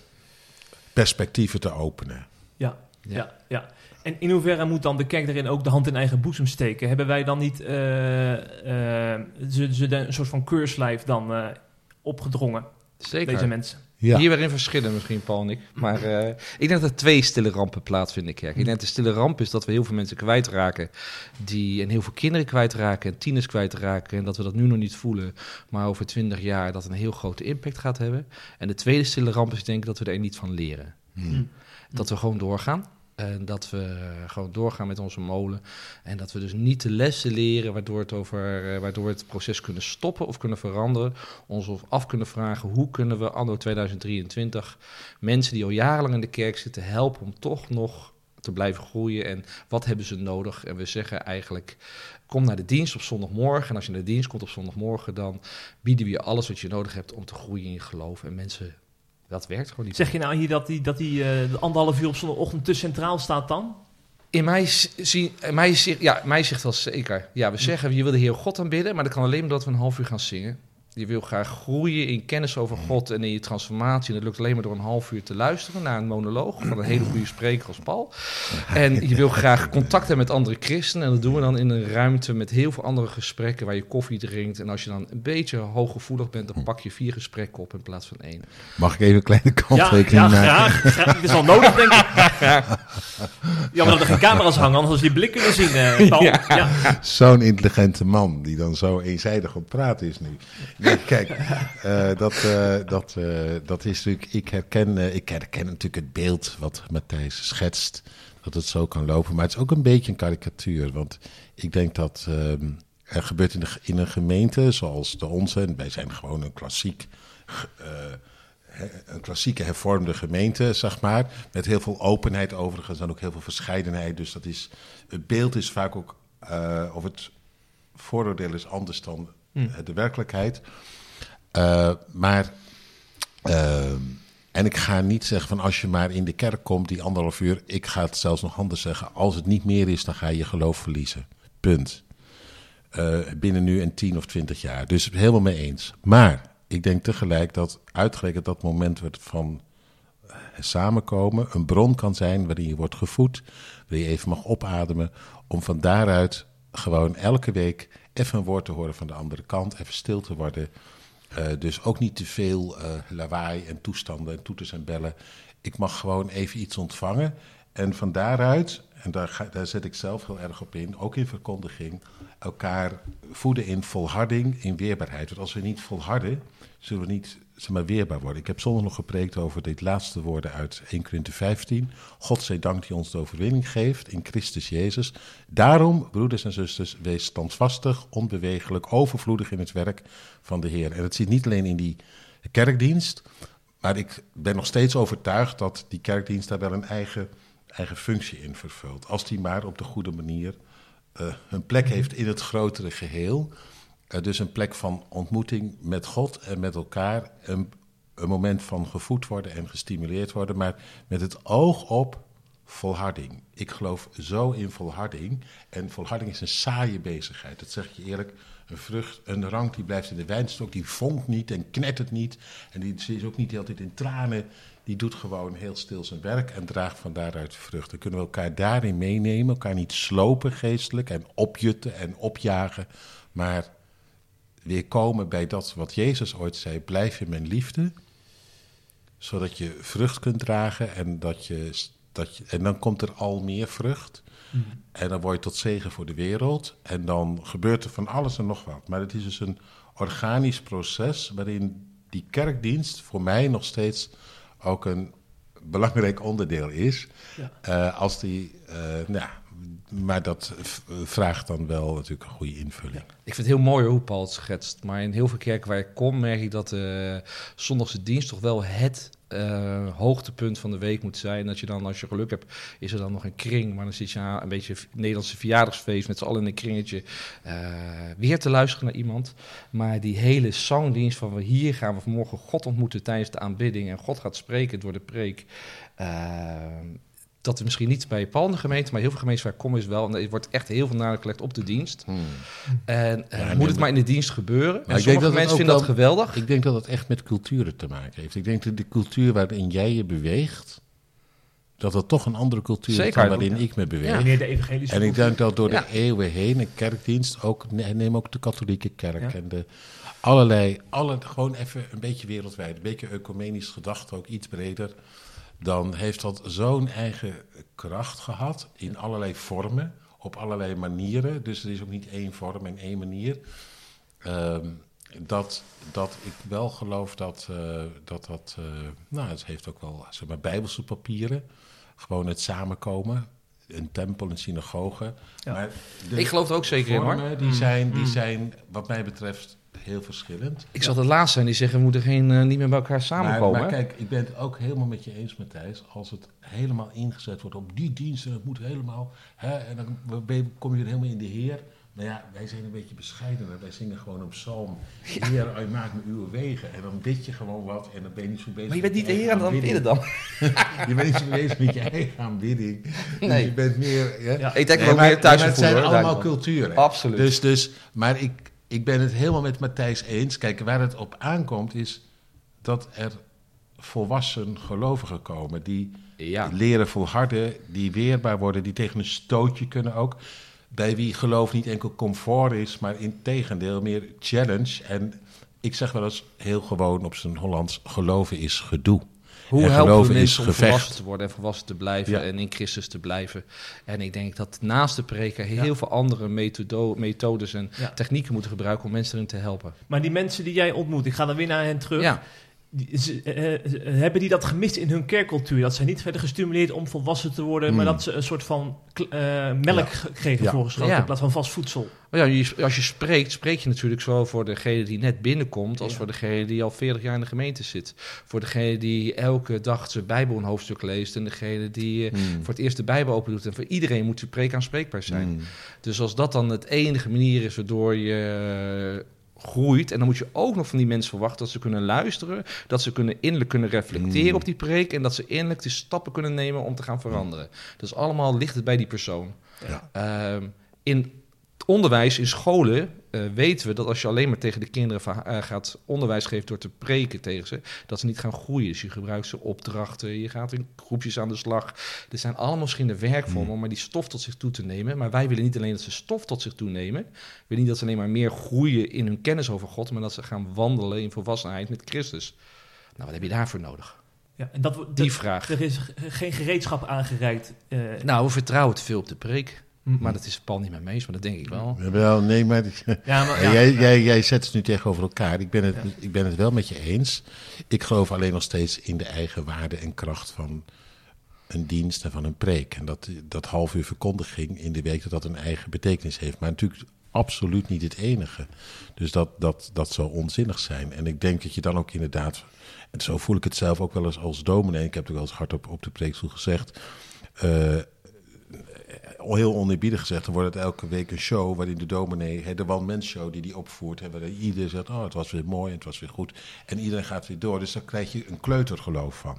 perspectieven te openen. Ja, ja. Ja. ja, En in hoeverre moet dan de kerk erin ook de hand in eigen boezem steken? Hebben wij dan niet eh, eh, ze, ze de- een soort van keurslijf dan eh, opgedrongen, Zeker. deze mensen? Ja. Hier weer in verschillen misschien, Paul en ik. Maar eh, ik denk dat er twee stille rampen plaatsvinden in de kerk. Ik denk dat de stille ramp is dat we heel veel mensen kwijtraken. Die, en heel veel kinderen kwijtraken en tieners kwijtraken. En dat we dat nu nog niet voelen. Maar over twintig jaar dat een heel grote impact gaat hebben. En de tweede stille ramp is denk ik dat we er niet van leren. Hmm. Dat we gewoon doorgaan. En dat we gewoon doorgaan met onze molen. En dat we dus niet de lessen leren waardoor, het over, eh, waardoor het proces kunnen stoppen of kunnen veranderen. Ons af kunnen vragen hoe kunnen we anno 2023 mensen die al jarenlang in de kerk zitten helpen om toch nog te blijven groeien. En wat hebben ze nodig? En we zeggen eigenlijk, kom naar de dienst op zondagmorgen. En als je naar de dienst komt op zondagmorgen, dan bieden we je alles wat je nodig hebt om te groeien in je geloof. En mensen, dat werkt gewoon niet. Zeg je nou hier dat die, dat die eh, de anderhalf uur op zondagochtend te centraal staat dan? In mij, zie, in mij, zegt, ja, mij zegt wel zeker. Ja, we zeggen, je wil de Heer God aanbidden, maar dat kan alleen omdat we een half uur gaan zingen. Je wil graag groeien in kennis over God en in je transformatie. En dat lukt alleen maar door een half uur te luisteren naar een monoloog van een hele goede spreker als Paul. En je wil graag contact hebben met andere christenen. En dat doen we dan in een ruimte met heel veel andere gesprekken waar je koffie drinkt. En als je dan een beetje hooggevoelig bent, dan pak je vier gesprekken op in plaats van één. Mag ik even een kleine Ja, kanttekening ja maken? graag, graag. Het is wel nodig, denk ik. Jammer dat er geen camera's hangen, anders had je blik kunnen zien. eh, Paul. Ja. Ja. Zo'n intelligente man die dan zo eenzijdig op praten is nu. Kijk, eh, dat, eh, dat, eh, dat is natuurlijk. Ik herken, ik herken natuurlijk het beeld wat Matthijs schetst. Dat het zo kan lopen. Maar het is ook een beetje een karikatuur. Want ik denk dat ehm, er gebeurt in, in een gemeente zoals de onze. En wij zijn gewoon een klassiek. een klassieke hervormde gemeente, zeg maar. Met heel veel openheid overigens en ook heel veel verscheidenheid. Dus dat is, het beeld is vaak ook, of het vooroordeel is anders dan Hm. eh, de werkelijkheid. Eh, maar, eh, en ik ga niet zeggen van als je maar in de kerk komt, die anderhalf uur. Ik ga het zelfs nog anders zeggen. Als het niet meer is, dan ga je je geloof verliezen. Punt. Binnen nu een tien of twintig jaar. Dus helemaal mee eens. Maar ik denk tegelijk dat uitgerekend dat moment van samenkomen een bron kan zijn waarin je wordt gevoed, waar je even mag opademen, om van daaruit gewoon elke week even een woord te horen van de andere kant, even stil te worden. Eh, dus ook niet te veel eh, lawaai en toestanden en toeters en bellen. Ik mag gewoon even iets ontvangen. En van daaruit, en daar, ga, daar zet ik zelf heel erg op in, ook in verkondiging, elkaar voeden in volharding, in weerbaarheid. Want als we niet volharden, zullen we niet zeg maar, weerbaar worden. Ik heb zondag nog gepreekt over dit laatste woorden uit 1 Korinthe 15. God zij dank die ons de overwinning geeft in Christus Jezus. Daarom, broeders en zusters, wees standvastig, onbewegelijk, overvloedig in het werk van de Heer. En het zit niet alleen in die kerkdienst, maar ik ben nog steeds overtuigd dat die kerkdienst daar wel een eigen, eigen functie in vervult. Als die maar op de goede manier eh, een plek heeft in het grotere geheel. Dus een plek van ontmoeting met God en met elkaar. Een, een moment van gevoed worden en gestimuleerd worden, maar met het oog op volharding. Ik geloof zo in volharding. En volharding is een saaie bezigheid. Dat zeg ik je eerlijk. Een vrucht, een rank die blijft in de wijnstok, die vonkt niet en knettert niet. En die is ook niet altijd in tranen. Die doet gewoon heel stil zijn werk en draagt van daaruit vrucht. Dan kunnen we elkaar daarin meenemen, elkaar niet slopen geestelijk en opjutten en opjagen. Maar weer komen bij dat wat Jezus ooit zei: blijf in mijn liefde, zodat je vrucht kunt dragen en, dat je, dat je, en dan komt er al meer vrucht. En dan word je tot zegen voor de wereld. En dan gebeurt er van alles en nog wat. Maar het is dus een organisch proces waarin die kerkdienst voor mij nog steeds ook een belangrijk onderdeel is. Ja. Eh, als die, eh, nou, maar dat vraagt dan wel natuurlijk een goede invulling. Ik vind het heel mooi hoe Paul het schetst. Maar in heel veel kerken waar ik kom, merk ik dat de zondagse dienst toch wel het eh, hoogtepunt van de week moet zijn. Dat je dan, als je geluk hebt, is er dan nog een kring. Maar dan zit je een beetje een Nederlandse verjaardagsfeest met z'n allen in een kringetje. eh, weer te luisteren naar iemand. Maar die hele zangdienst van we hier gaan we vanmorgen God ontmoeten tijdens de aanbidding. En God gaat spreken door de preek. Eh, dat is misschien niet bij Paul in de gemeente, maar heel veel gemeentes waar ik kom is wel. En er wordt echt heel veel nadruk gelegd op de dienst. En eh, Ja, nee, moet het maar- in de dienst gebeuren. En sommige mensen vinden dat wel- geweldig. Ik denk dat het echt met culturen te maken heeft. Ik denk dat de cultuur waarin jij je beweegt, dat dat toch een andere cultuur is Zeker. dan waarin ik me beweeg. Wanneer de evangelische En ik denk dat door Ja. de eeuwen heen een kerkdienst, ook, nee, neem ook de katholieke kerk Ja. en de allerlei, alle, gewoon even een beetje wereldwijd, een beetje ecumenisch gedacht, ook iets breder, dan heeft dat zo'n eigen kracht gehad in allerlei vormen, op allerlei manieren. Dus er is ook niet één vorm en één manier. Ehm, dat, dat ik wel geloof dat eh, dat, dat eh, nou, het heeft ook wel, zeg maar, bijbelse papieren. Gewoon het samenkomen. Een tempel, een synagoge. Ja. Maar de Ik geloof er ook zeker in hoor. die zijn, die zijn, wat mij betreft, heel verschillend. Ik zal de laatste zijn die zeggen we moeten geen, eh, niet meer bij elkaar samenkomen. maar kijk, ik ben het ook helemaal met je eens, Matthijs. Als het helemaal ingezet wordt op die diensten, het moet helemaal. Hè, en dan kom je er helemaal in de Heer. Maar ja, wij zijn een beetje bescheidener. Wij zingen gewoon een psalm. Heer, u maakt me uw wegen. En dan bid je gewoon wat. En dan ben je niet zo bezig maar je bent niet de heer aan het bidden dan. Je bent niet zo bezig met je eigen aanbidding. Dus Nee. je bent meer... Ja. Ja. Ik denk Nee, dat maar, ook meer thuis maar het zijn hoor, allemaal culturen. Absoluut. Dus, dus, maar ik, ik ben het helemaal met Matthijs eens. Kijk, waar het op aankomt is dat er volwassen gelovigen komen die Ja. leren volharden, die weerbaar worden, die tegen een stootje kunnen ook. Bij wie geloof niet enkel comfort is, maar in tegendeel meer challenge. En ik zeg wel eens heel gewoon op zijn Hollands, geloven is gedoe. Hoe En helpen we mensen om gevecht. volwassen te worden en volwassen te blijven Ja. en in Christus te blijven? En ik denk dat naast de preken heel veel andere methodo- methodes en Ja. technieken moeten gebruiken om mensen erin te helpen. Maar die mensen die jij ontmoet, ik ga dan weer naar hen terug. Ze- eh, eh, hebben die dat gemist in hun kerkcultuur? Dat zij niet werden gestimuleerd om volwassen te worden, maar Hmm. dat ze een soort van eh, melk Ja. ge- kregen Ja. voorgeschoten Ja. in plaats van vast voedsel. maar ja als je spreekt, spreek je natuurlijk zowel voor degene die net binnenkomt, als voor degene die al 40 jaar in de gemeente zit. Voor degene die elke dag zijn Bijbel een hoofdstuk leest en degene die Hmm. voor het eerst de Bijbel open doet. En voor iedereen moet je preek aanspreekbaar zijn. Hmm. Dus als dat dan het enige manier is waardoor je groeit, en dan moet je ook nog van die mensen verwachten dat ze kunnen luisteren, dat ze kunnen innerlijk kunnen reflecteren Mm. op die preek en dat ze innerlijk de stappen kunnen nemen om te gaan veranderen. Dus allemaal ligt het bij die persoon. Ja. Ehm, in onderwijs, in scholen, eh, weten we dat als je alleen maar tegen de kinderen eh, gaat onderwijs geven door te preken tegen ze, dat ze niet gaan groeien. Dus je gebruikt ze opdrachten, je gaat in groepjes aan de slag. Er zijn allemaal verschillende werkvormen om maar die stof tot zich toe te nemen. Maar wij willen niet alleen dat ze stof tot zich toe nemen. We willen niet dat ze alleen maar meer groeien in hun kennis over God, maar dat ze gaan wandelen in volwassenheid met Christus. Nou, wat heb je daarvoor nodig? Ja, en dat, Die dat- vraag. er is geen gereedschap aangereikt. eh, Nou, we vertrouwen te veel op de preek. Mhm. Maar dat is Paul niet mee eens, maar dat denk ik wel. Wel, nee, maar ja, maar, Ja, ja. Jij, jij, jij zet ze nu tegenover elkaar. Ik ben, het, Ja. ik ben het wel met je eens. Ik geloof alleen nog steeds in de eigen waarde en kracht van een dienst en van een preek. En dat, dat half uur verkondiging in de week, dat dat een eigen betekenis heeft. Maar natuurlijk absoluut niet het enige. Dus dat, dat, dat zou onzinnig zijn. En ik denk dat je dan ook inderdaad... En zo voel ik het zelf ook wel eens als dominee. Ik heb het ook wel eens hard op, op de preekstoel gezegd... eh, heel oneerbiedig gezegd, dan wordt het elke week een show waarin de dominee, de one-man show die die opvoert, hè, waarin iedereen zegt, oh, het was weer mooi en het was weer goed. En iedereen gaat weer door. Dus dan krijg je een kleutergeloof van.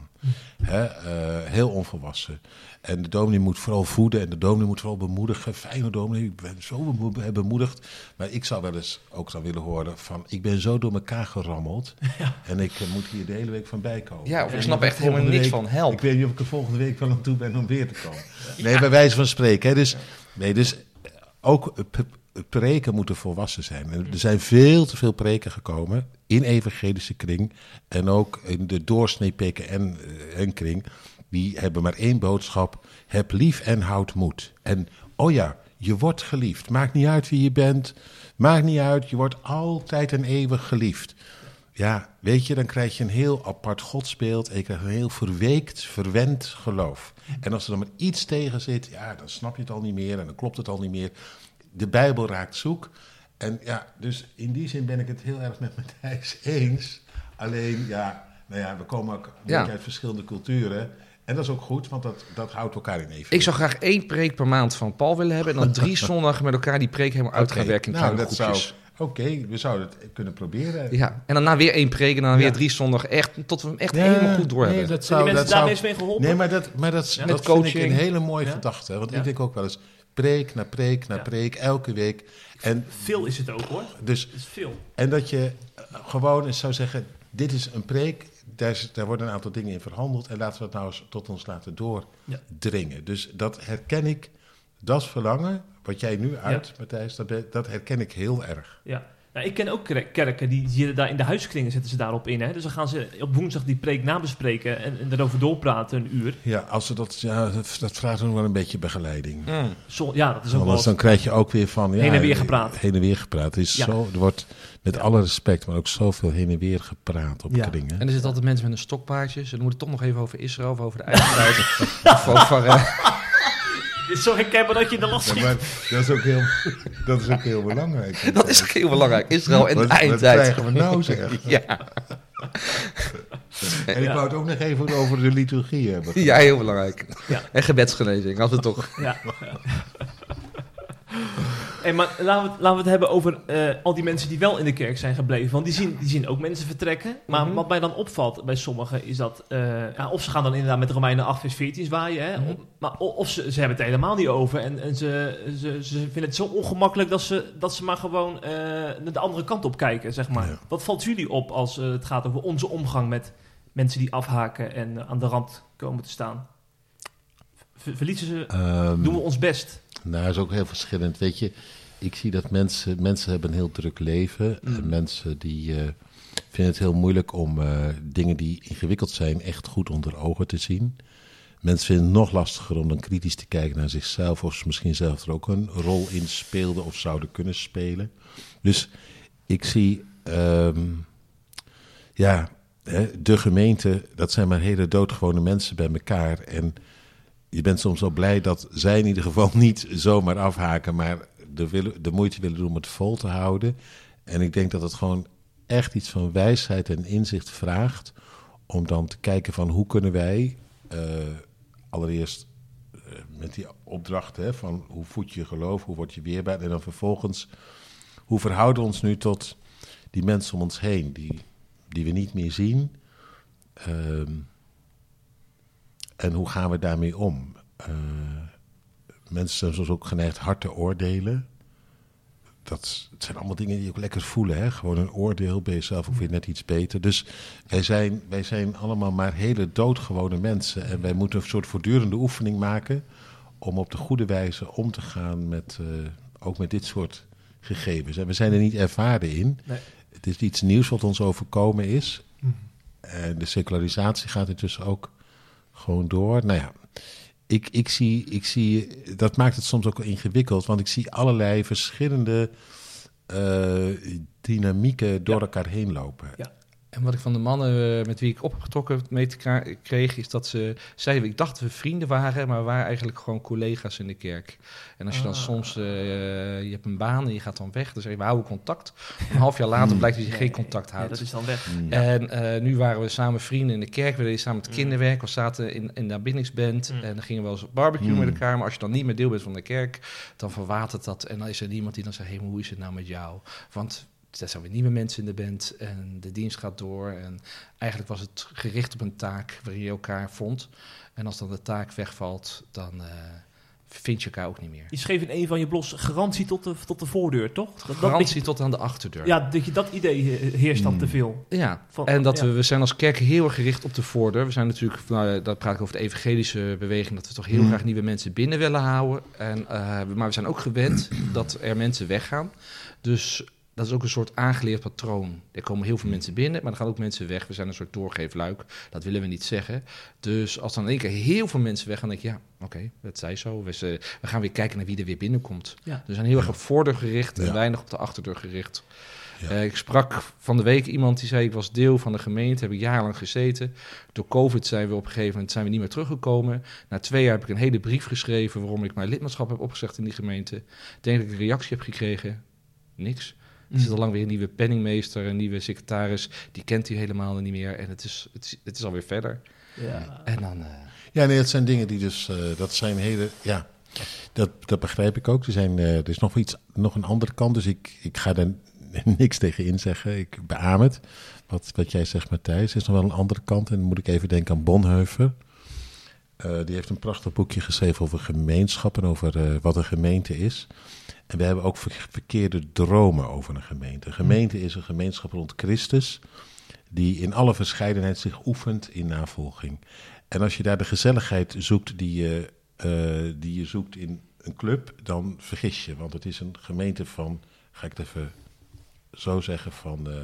Hè, eh, heel onvolwassen. En de dominee moet vooral voeden en de dominee moet vooral bemoedigen. Fijne dominee, ik ben zo bemo- bemoedigd. Maar ik zou wel eens ook dan willen horen van, ik ben zo door elkaar gerammeld. En ik eh, moet hier de hele week van bijkomen. Ja, of ik En snap echt helemaal niks van help. Ik weet niet of ik er volgende week wel aan toe ben om weer te komen. Nee, bij wijze van spreken. Hè. Dus, nee, dus eh, ook eh, preken moeten volwassen zijn. Er zijn veel te veel preken gekomen in evangelische kring en ook in de doorsnee PKN-kring. Die hebben maar één boodschap: heb lief en houd moed. En oh ja, je wordt geliefd. Maakt niet uit wie je bent. Maakt niet uit, je wordt altijd en eeuwig geliefd. ja, weet je, dan krijg je een heel apart godsbeeld en je krijgt een heel verweekt, verwend geloof. En als er dan maar iets tegen zit, ja, dan snap je het al niet meer en dan klopt het al niet meer. De Bijbel raakt zoek. En ja, dus in die zin ben ik het heel erg met Matthijs eens. Alleen, ja, nou ja, we komen ook een Ja. beetje uit verschillende culturen. En dat is ook goed, want dat, dat houdt elkaar in even. Ik zou graag één preek per maand van Paul willen hebben. En dan drie zondagen met elkaar die preek helemaal uit gaan Oké, werken in nou, kleine dat zou- groepjes. Oké, we zouden het kunnen proberen. Ja, en daarna weer één preek en dan weer drie zondagen. Echt, tot we hem echt Ja, helemaal goed door nee, hebben. dat Zijn die zou, mensen dat zou, daarmee mee geholpen? Nee, maar dat, maar dat, Ja. dat Met vind ik coaching. een hele mooie Ja. gedachte. Want Ja. ik denk ook wel eens preek na preek na Ja. preek, elke week. En, Veel is het ook hoor. dus, Het is veel. en dat je eh, gewoon eens zou zeggen, dit is een preek, daar, is- daar worden een aantal dingen in verhandeld. En laten we het nou eens tot ons laten doordringen. Dus dat herken ik, dat verlangen. Wat jij nu uit, Matthijs, dat, dat herken ik heel erg. Ja. Nou, ik ken ook kerk- kerken die zitten daar in de huiskringen zetten ze daarop in. Hè? Dus dan gaan ze op woensdag die preek nabespreken en, en erover doorpraten een uur. Ja, als ze dat, ja, dat, dat vraagt nog wel een beetje begeleiding. Mm. Zo, ja, dat is ook wel Anders dan krijg je ook weer van... Ja, Heen en weer gepraat. Heen en weer gepraat. Het is Ja. zo, er wordt met Ja. alle respect, maar ook zoveel heen en weer gepraat op Ja. kringen. En er zitten altijd mensen met een stokpaardje. Ze moeten toch nog even over Israël of over de eigen of over... eh, Het is zo herkenbaar dat je in de last Ja, schiet. maar dat is ook heel, dat is ook heel belangrijk. dat is ook heel belangrijk. Israël en wat, de wat eindtijd. krijgen we nou zeg? Ja, En ik Ja. wou het ook nog even over de liturgie hebben. ja, heel belangrijk. Ja. En gebedsgenezing, hadden we toch. Ja. Hey, maar laten we, het, laten we het hebben over eh, al die mensen die wel in de kerk zijn gebleven. Want die zien, die zien ook mensen vertrekken. Maar Mhm. wat mij dan opvalt bij sommigen is dat... eh, ja, of ze gaan dan inderdaad met Romeinen 8 vers 14 zwaaien. Hè, Mhm. of- maar, of ze, ze hebben het helemaal niet over. En, en ze, ze, ze vinden het zo ongemakkelijk dat ze, dat ze maar gewoon naar de andere kant op kijken. Zeg maar. Ja. Wat valt jullie op als het gaat over onze omgang met mensen die afhaken en aan de rand komen te staan? Ver- Verliezen ze... Ehm, Doen we ons best? Nou, is ook heel verschillend. Weet je, ik zie dat mensen, mensen hebben een heel druk leven. Mm. En mensen die eh, vinden het heel moeilijk om eh, dingen die ingewikkeld zijn echt goed onder ogen te zien. Mensen vinden het nog lastiger om dan kritisch te kijken naar zichzelf. Of ze misschien zelf er ook een rol in speelden of zouden kunnen spelen. Dus ik zie, ehm, ja, de gemeente, dat zijn maar hele doodgewone mensen bij elkaar. En je bent soms wel blij dat zij in ieder geval niet zomaar afhaken, maar de, de moeite willen doen om het vol te houden. En ik denk dat het gewoon echt iets van wijsheid en inzicht vraagt om dan te kijken van hoe kunnen wij eh, allereerst eh, met die opdracht hè, van hoe voed je je geloof, hoe word je weerbaar en dan vervolgens hoe verhouden we ons nu tot die mensen om ons heen die, die we niet meer zien. Ehm, en hoe gaan we daarmee om? Eh, mensen zijn soms ook geneigd hard te oordelen. Dat het zijn allemaal dingen die je ook lekker voelen. Hè? Gewoon een oordeel, ben je zelf ook weer net iets beter. Dus wij zijn, wij zijn allemaal maar hele doodgewone mensen. En wij moeten een soort voortdurende oefening maken... om op de goede wijze om te gaan met, eh, ook met dit soort gegevens. En we zijn er niet ervaren in. Nee. Het is iets nieuws wat ons overkomen is. En de secularisatie gaat intussen ook gewoon door. Nou ja, ik, ik, zie, ik zie, dat maakt het soms ook wel ingewikkeld, want ik zie allerlei verschillende eh, dynamieken door Ja. elkaar heen lopen. Ja. En wat ik van de mannen eh, met wie ik opgetrokken mee te kreeg, is dat ze zeiden, ik dacht dat we vrienden waren, maar we waren eigenlijk gewoon collega's in de kerk. En als je dan Ah. soms, eh, je hebt een baan en je gaat dan weg, dan zeg je, we houden contact. Een half jaar later blijkt dat je geen contact houdt. dat is dan weg. Mm. En eh, nu waren we samen vrienden in de kerk. We deden samen het Mm. kinderwerk. We zaten in, in de aanbiddingsband. Mm. En dan gingen we wel eens barbecue Mm. met elkaar. Maar als je dan niet meer deel bent van de kerk, dan verwatert dat. En dan is er niemand die dan zegt: hé, maar hoe is het nou met jou? Want er zijn weer nieuwe mensen in de band. En de dienst gaat door. En eigenlijk was het gericht op een taak waarin je elkaar vond. En als dan de taak wegvalt, dan eh, vind je elkaar ook niet meer. Je schreef in een van je blogs garantie tot de, tot de voordeur, toch? Dat, dat Garantie tot aan de achterdeur. ja, dat, je, dat idee he- heerst dan Hmm. te veel. Ja, Van- en dat ja. we, we zijn als kerk heel erg gericht op de voordeur. We zijn natuurlijk, nou, dat praat ik over de evangelische beweging, dat we toch heel Mm. graag nieuwe mensen binnen willen houden. En, eh, maar we zijn ook gewend dat er mensen weggaan. Dus dat is ook een soort aangeleerd patroon. Er komen heel veel mensen binnen, maar er gaan ook mensen weg. We zijn een soort doorgeefluik. Dat willen we niet zeggen. Dus als dan in één keer heel veel mensen weggaan, dan denk je, ja, oké, dat zij zo. We, gaan weer kijken naar wie er weer binnenkomt. Ja. Dus we zijn heel erg op voordeur gericht en Ja. weinig op de achterdeur gericht. Ja. Eh, ik sprak van de week iemand die zei: Ik was deel van de gemeente, heb ik jarenlang gezeten. Door COVID zijn we op een gegeven moment zijn we niet meer teruggekomen. Na twee jaar heb ik een hele brief geschreven waarom ik mijn lidmaatschap heb opgezegd in die gemeente. Ik denk dat ik een reactie heb gekregen. Niks. Er zit al lang weer een nieuwe penningmeester, een nieuwe secretaris. Die kent hij helemaal niet meer. En het is, het is, het is alweer verder. Ja. En dan. eh, Ja, nee, het zijn dingen die dus, eh, dat zijn hele, ja, dat, dat begrijp ik ook. Er, zijn, eh, er is nog, iets, nog een andere kant, dus ik, ik ga er niks tegen in zeggen. Ik beaam het, wat, wat jij zegt Matthijs. Er is nog wel een andere kant en dan moet ik even denken aan Bonheuver. Eh, die heeft een prachtig boekje geschreven over gemeenschap en over eh, wat een gemeente is. En we hebben ook ver- verkeerde dromen over een gemeente. Een gemeente is een gemeenschap rond Christus, die in alle verscheidenheid zich oefent in navolging. En als je daar de gezelligheid zoekt die je, eh, die je zoekt in een club, dan vergis je. Want het is een gemeente van, ga ik het even zo zeggen, van, eh,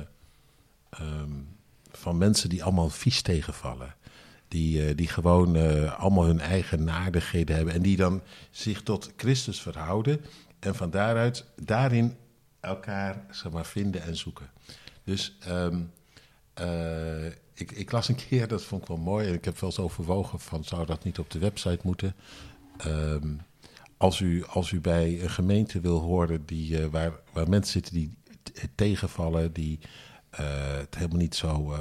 ehm, van mensen die allemaal vies tegenvallen. Die, eh, die gewoon eh, allemaal hun eigen naardigheden hebben. En die dan zich tot Christus verhouden. En van daaruit daarin elkaar zeg maar, vinden en zoeken. Dus ehm, eh, ik, ik las een keer, dat vond ik wel mooi. En ik heb wel eens overwogen van zou dat niet op de website moeten. Ehm, als, u, als u bij een gemeente wil horen die, waar, waar mensen zitten die tegenvallen, die het helemaal niet zo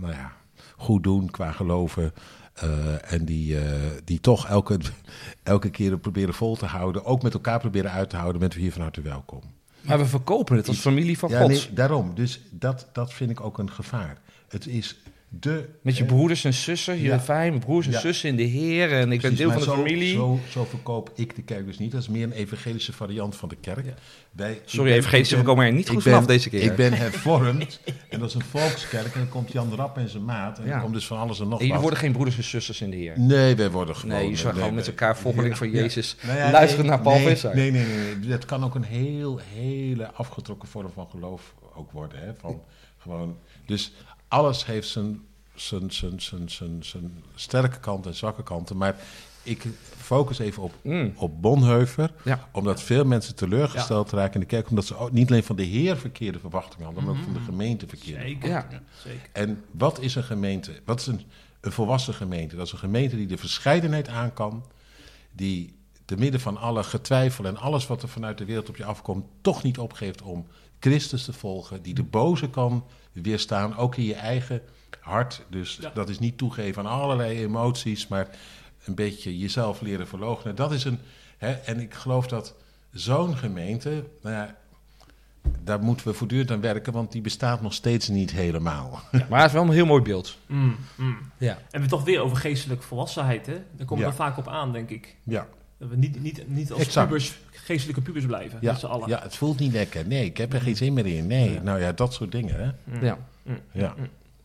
nou ja, goed doen qua geloven. eh, en die, eh, die toch elke, elke keer proberen vol te houden. Ook met elkaar proberen uit te houden. Bent u hier van harte welkom. maar we verkopen het als familie van Ja, God. nee, daarom. Dus dat, dat vind ik ook een gevaar. Het is de... Met je broeders en zussen, je Ja. broers en Ja. zussen in de Heer. En ik ben deel van de zo, familie. Zo, zo verkoop ik de kerk dus niet. Dat is meer een evangelische variant van de kerk. Ja. Wij, ik Sorry, ben- evangelische, ik we komen er niet ik goed ben- vanaf deze keer. Ik ben hervormd en dat is een volkskerk. En dan komt Jan Rap en zijn maat. En Ja. dan komt dus van alles en nog En jullie wat. worden geen broeders en zusters in de Heer. Nee, wij worden gewoon... Nee, jullie zijn gewoon met elkaar volgeling van Ja. Jezus. Nou ja, Luisteren nee, naar Paul nee, Visser. Nee, nee, nee, nee. Dat kan ook een heel, hele afgetrokken vorm van geloof ook worden. Hè? Van, gewoon, dus alles heeft zijn, zijn, zijn, zijn, zijn, zijn sterke kanten en zwakke kanten. Maar ik focus even op, Mm. op Bonheuver. Ja. Omdat veel mensen teleurgesteld raken in de kerk. Omdat ze ook niet alleen van de Heer verkeerde verwachtingen hadden, maar ook van de gemeente verkeerde Zeker. Ja. Zeker. en wat is een gemeente? Wat is een, een volwassen gemeente? Dat is een gemeente die de verscheidenheid aan kan. Die te midden van alle getwijfel en alles wat er vanuit de wereld op je afkomt, toch niet opgeeft om Christus te volgen. Die de boze kan weerstaan, ook in je eigen hart. Dus Ja. dat is niet toegeven aan allerlei emoties, maar een beetje jezelf leren verloochenen. Dat is een. Hè, en ik geloof dat zo'n gemeente. Nou ja, daar moeten we voortdurend aan werken, want die bestaat nog steeds niet helemaal. Maar het is wel een heel mooi beeld. Mm, mm. Ja. En we toch weer over geestelijke volwassenheid, hè? Daar komen we Ja. er vaak op aan, denk ik. Ja. Dat we niet, niet, niet als pubers, geestelijke pubers blijven, Ja, met z'n allen. ja, het voelt niet lekker. Nee, ik heb er geen zin meer in. Nee, Ja. nou ja, dat soort dingen. Hè? Mm. Ja. Mm. Ja,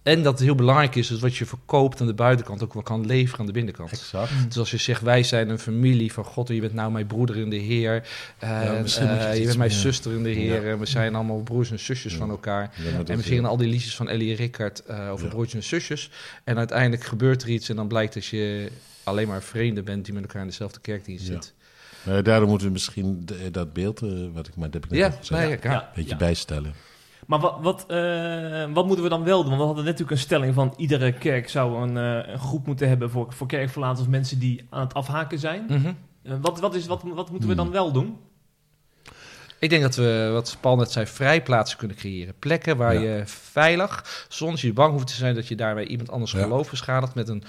En dat het heel belangrijk is, is wat je verkoopt aan de buitenkant ook wel kan leveren aan de binnenkant. exact. Dus als je zegt, wij zijn een familie van God en je bent nou mijn broeder in de Heer. eh, Ja, misschien moet je eh, je bent mijn meer- zuster in de Heer. En we zijn allemaal broers en zusjes Ja. van elkaar. Dat En we zingen al die liedjes van Ellie Rickard eh, over Ja. broertjes en zusjes. En uiteindelijk gebeurt er iets en dan blijkt dat je alleen maar vreemden bent die met elkaar in dezelfde kerkdienst Ja. Maar daarom moeten we misschien de- dat beeld, eh, wat ik maar heb ik net Ja, gezegd, een ja. Ja. beetje Ja. bijstellen. Maar wat, wat, eh, wat moeten we dan wel doen? Want we hadden net natuurlijk een stelling van... iedere kerk zou een, eh, een groep moeten hebben voor, voor kerkverlaters... mensen die aan het afhaken zijn. Mhm. Eh, wat, wat, is, wat, wat moeten we dan Hmm. wel doen? Ik denk dat we, wat Paul net zei, vrijplaatsen kunnen creëren. Plekken waar Ja. je veilig, zonder je bang hoeft te zijn dat je daarmee iemand anders Ja. geloof beschadigt, met een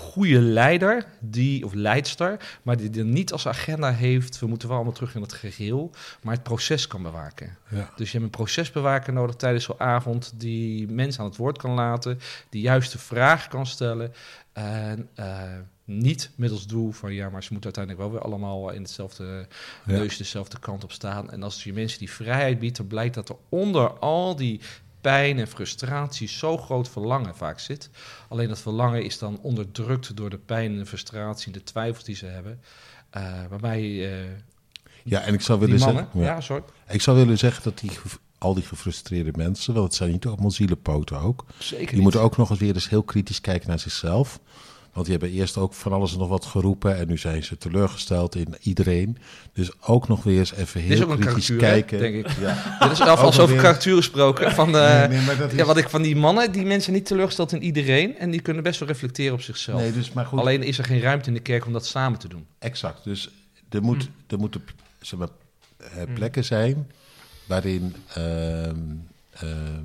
goede leider, die, of leidster, maar die er niet als agenda heeft, we moeten wel allemaal terug in het geheel, maar het proces kan bewaken. Ja. Dus je hebt een procesbewaker nodig tijdens zo'n avond, die mensen aan het woord kan laten, die juiste vragen kan stellen. En eh, niet middels doel van ja, maar ze moeten uiteindelijk wel weer allemaal in hetzelfde Ja. neus dezelfde kant op staan. En als je mensen die vrijheid biedt, dan blijkt dat er onder al die pijn en frustratie zo groot verlangen vaak zit. Alleen dat verlangen is dan onderdrukt door de pijn en de frustratie en de twijfels die ze hebben. Eh, waarbij eh, ja, en ik zou willen mannen... zeggen, Ja, ja. sorry. ik zou willen zeggen dat die, al die gefrustreerde mensen, want het zijn niet allemaal zielenpoten ook, Zeker die moeten ook nog eens weer eens heel kritisch kijken naar zichzelf. Want die hebben eerst ook van alles en nog wat geroepen. En nu zijn ze teleurgesteld in iedereen. Dus ook nog weer eens even heel ook een kritisch karakter, hè, kijken. denk ik. Ja. Dit is alvast over weer- karakter gesproken. Van, eh, Nee, nee, maar dat is... ja, wat ik van die mannen, die mensen niet teleurgesteld in iedereen. En die kunnen best wel reflecteren op zichzelf. Nee, dus maar goed. Alleen is er geen ruimte in de kerk om dat samen te doen. Exact. Dus er, moet, Hmm. er moeten zeg maar, eh, plekken zijn waarin, ehm, ehm,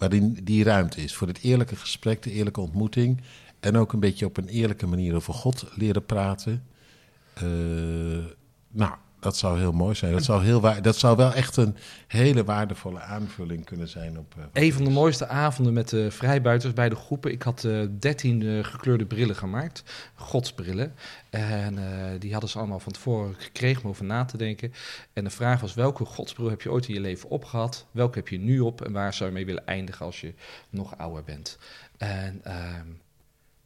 waarin die ruimte is voor het eerlijke gesprek, de eerlijke ontmoeting. En ook een beetje op een eerlijke manier over God leren praten. Eh, nou, dat zou heel mooi zijn. Dat zou, heel waar, dat zou wel echt een hele waardevolle aanvulling kunnen zijn op. eh, Een van de is. mooiste avonden met de vrijbuiters bij de groepen. Ik had eh 13 eh, gekleurde brillen gemaakt, godsbrillen. En die hadden ze allemaal van tevoren gekregen om over na te denken. En de vraag was, welke godsbril heb je ooit in je leven opgehad? Welke heb je nu op? En waar zou je mee willen eindigen als je nog ouder bent? En ehm,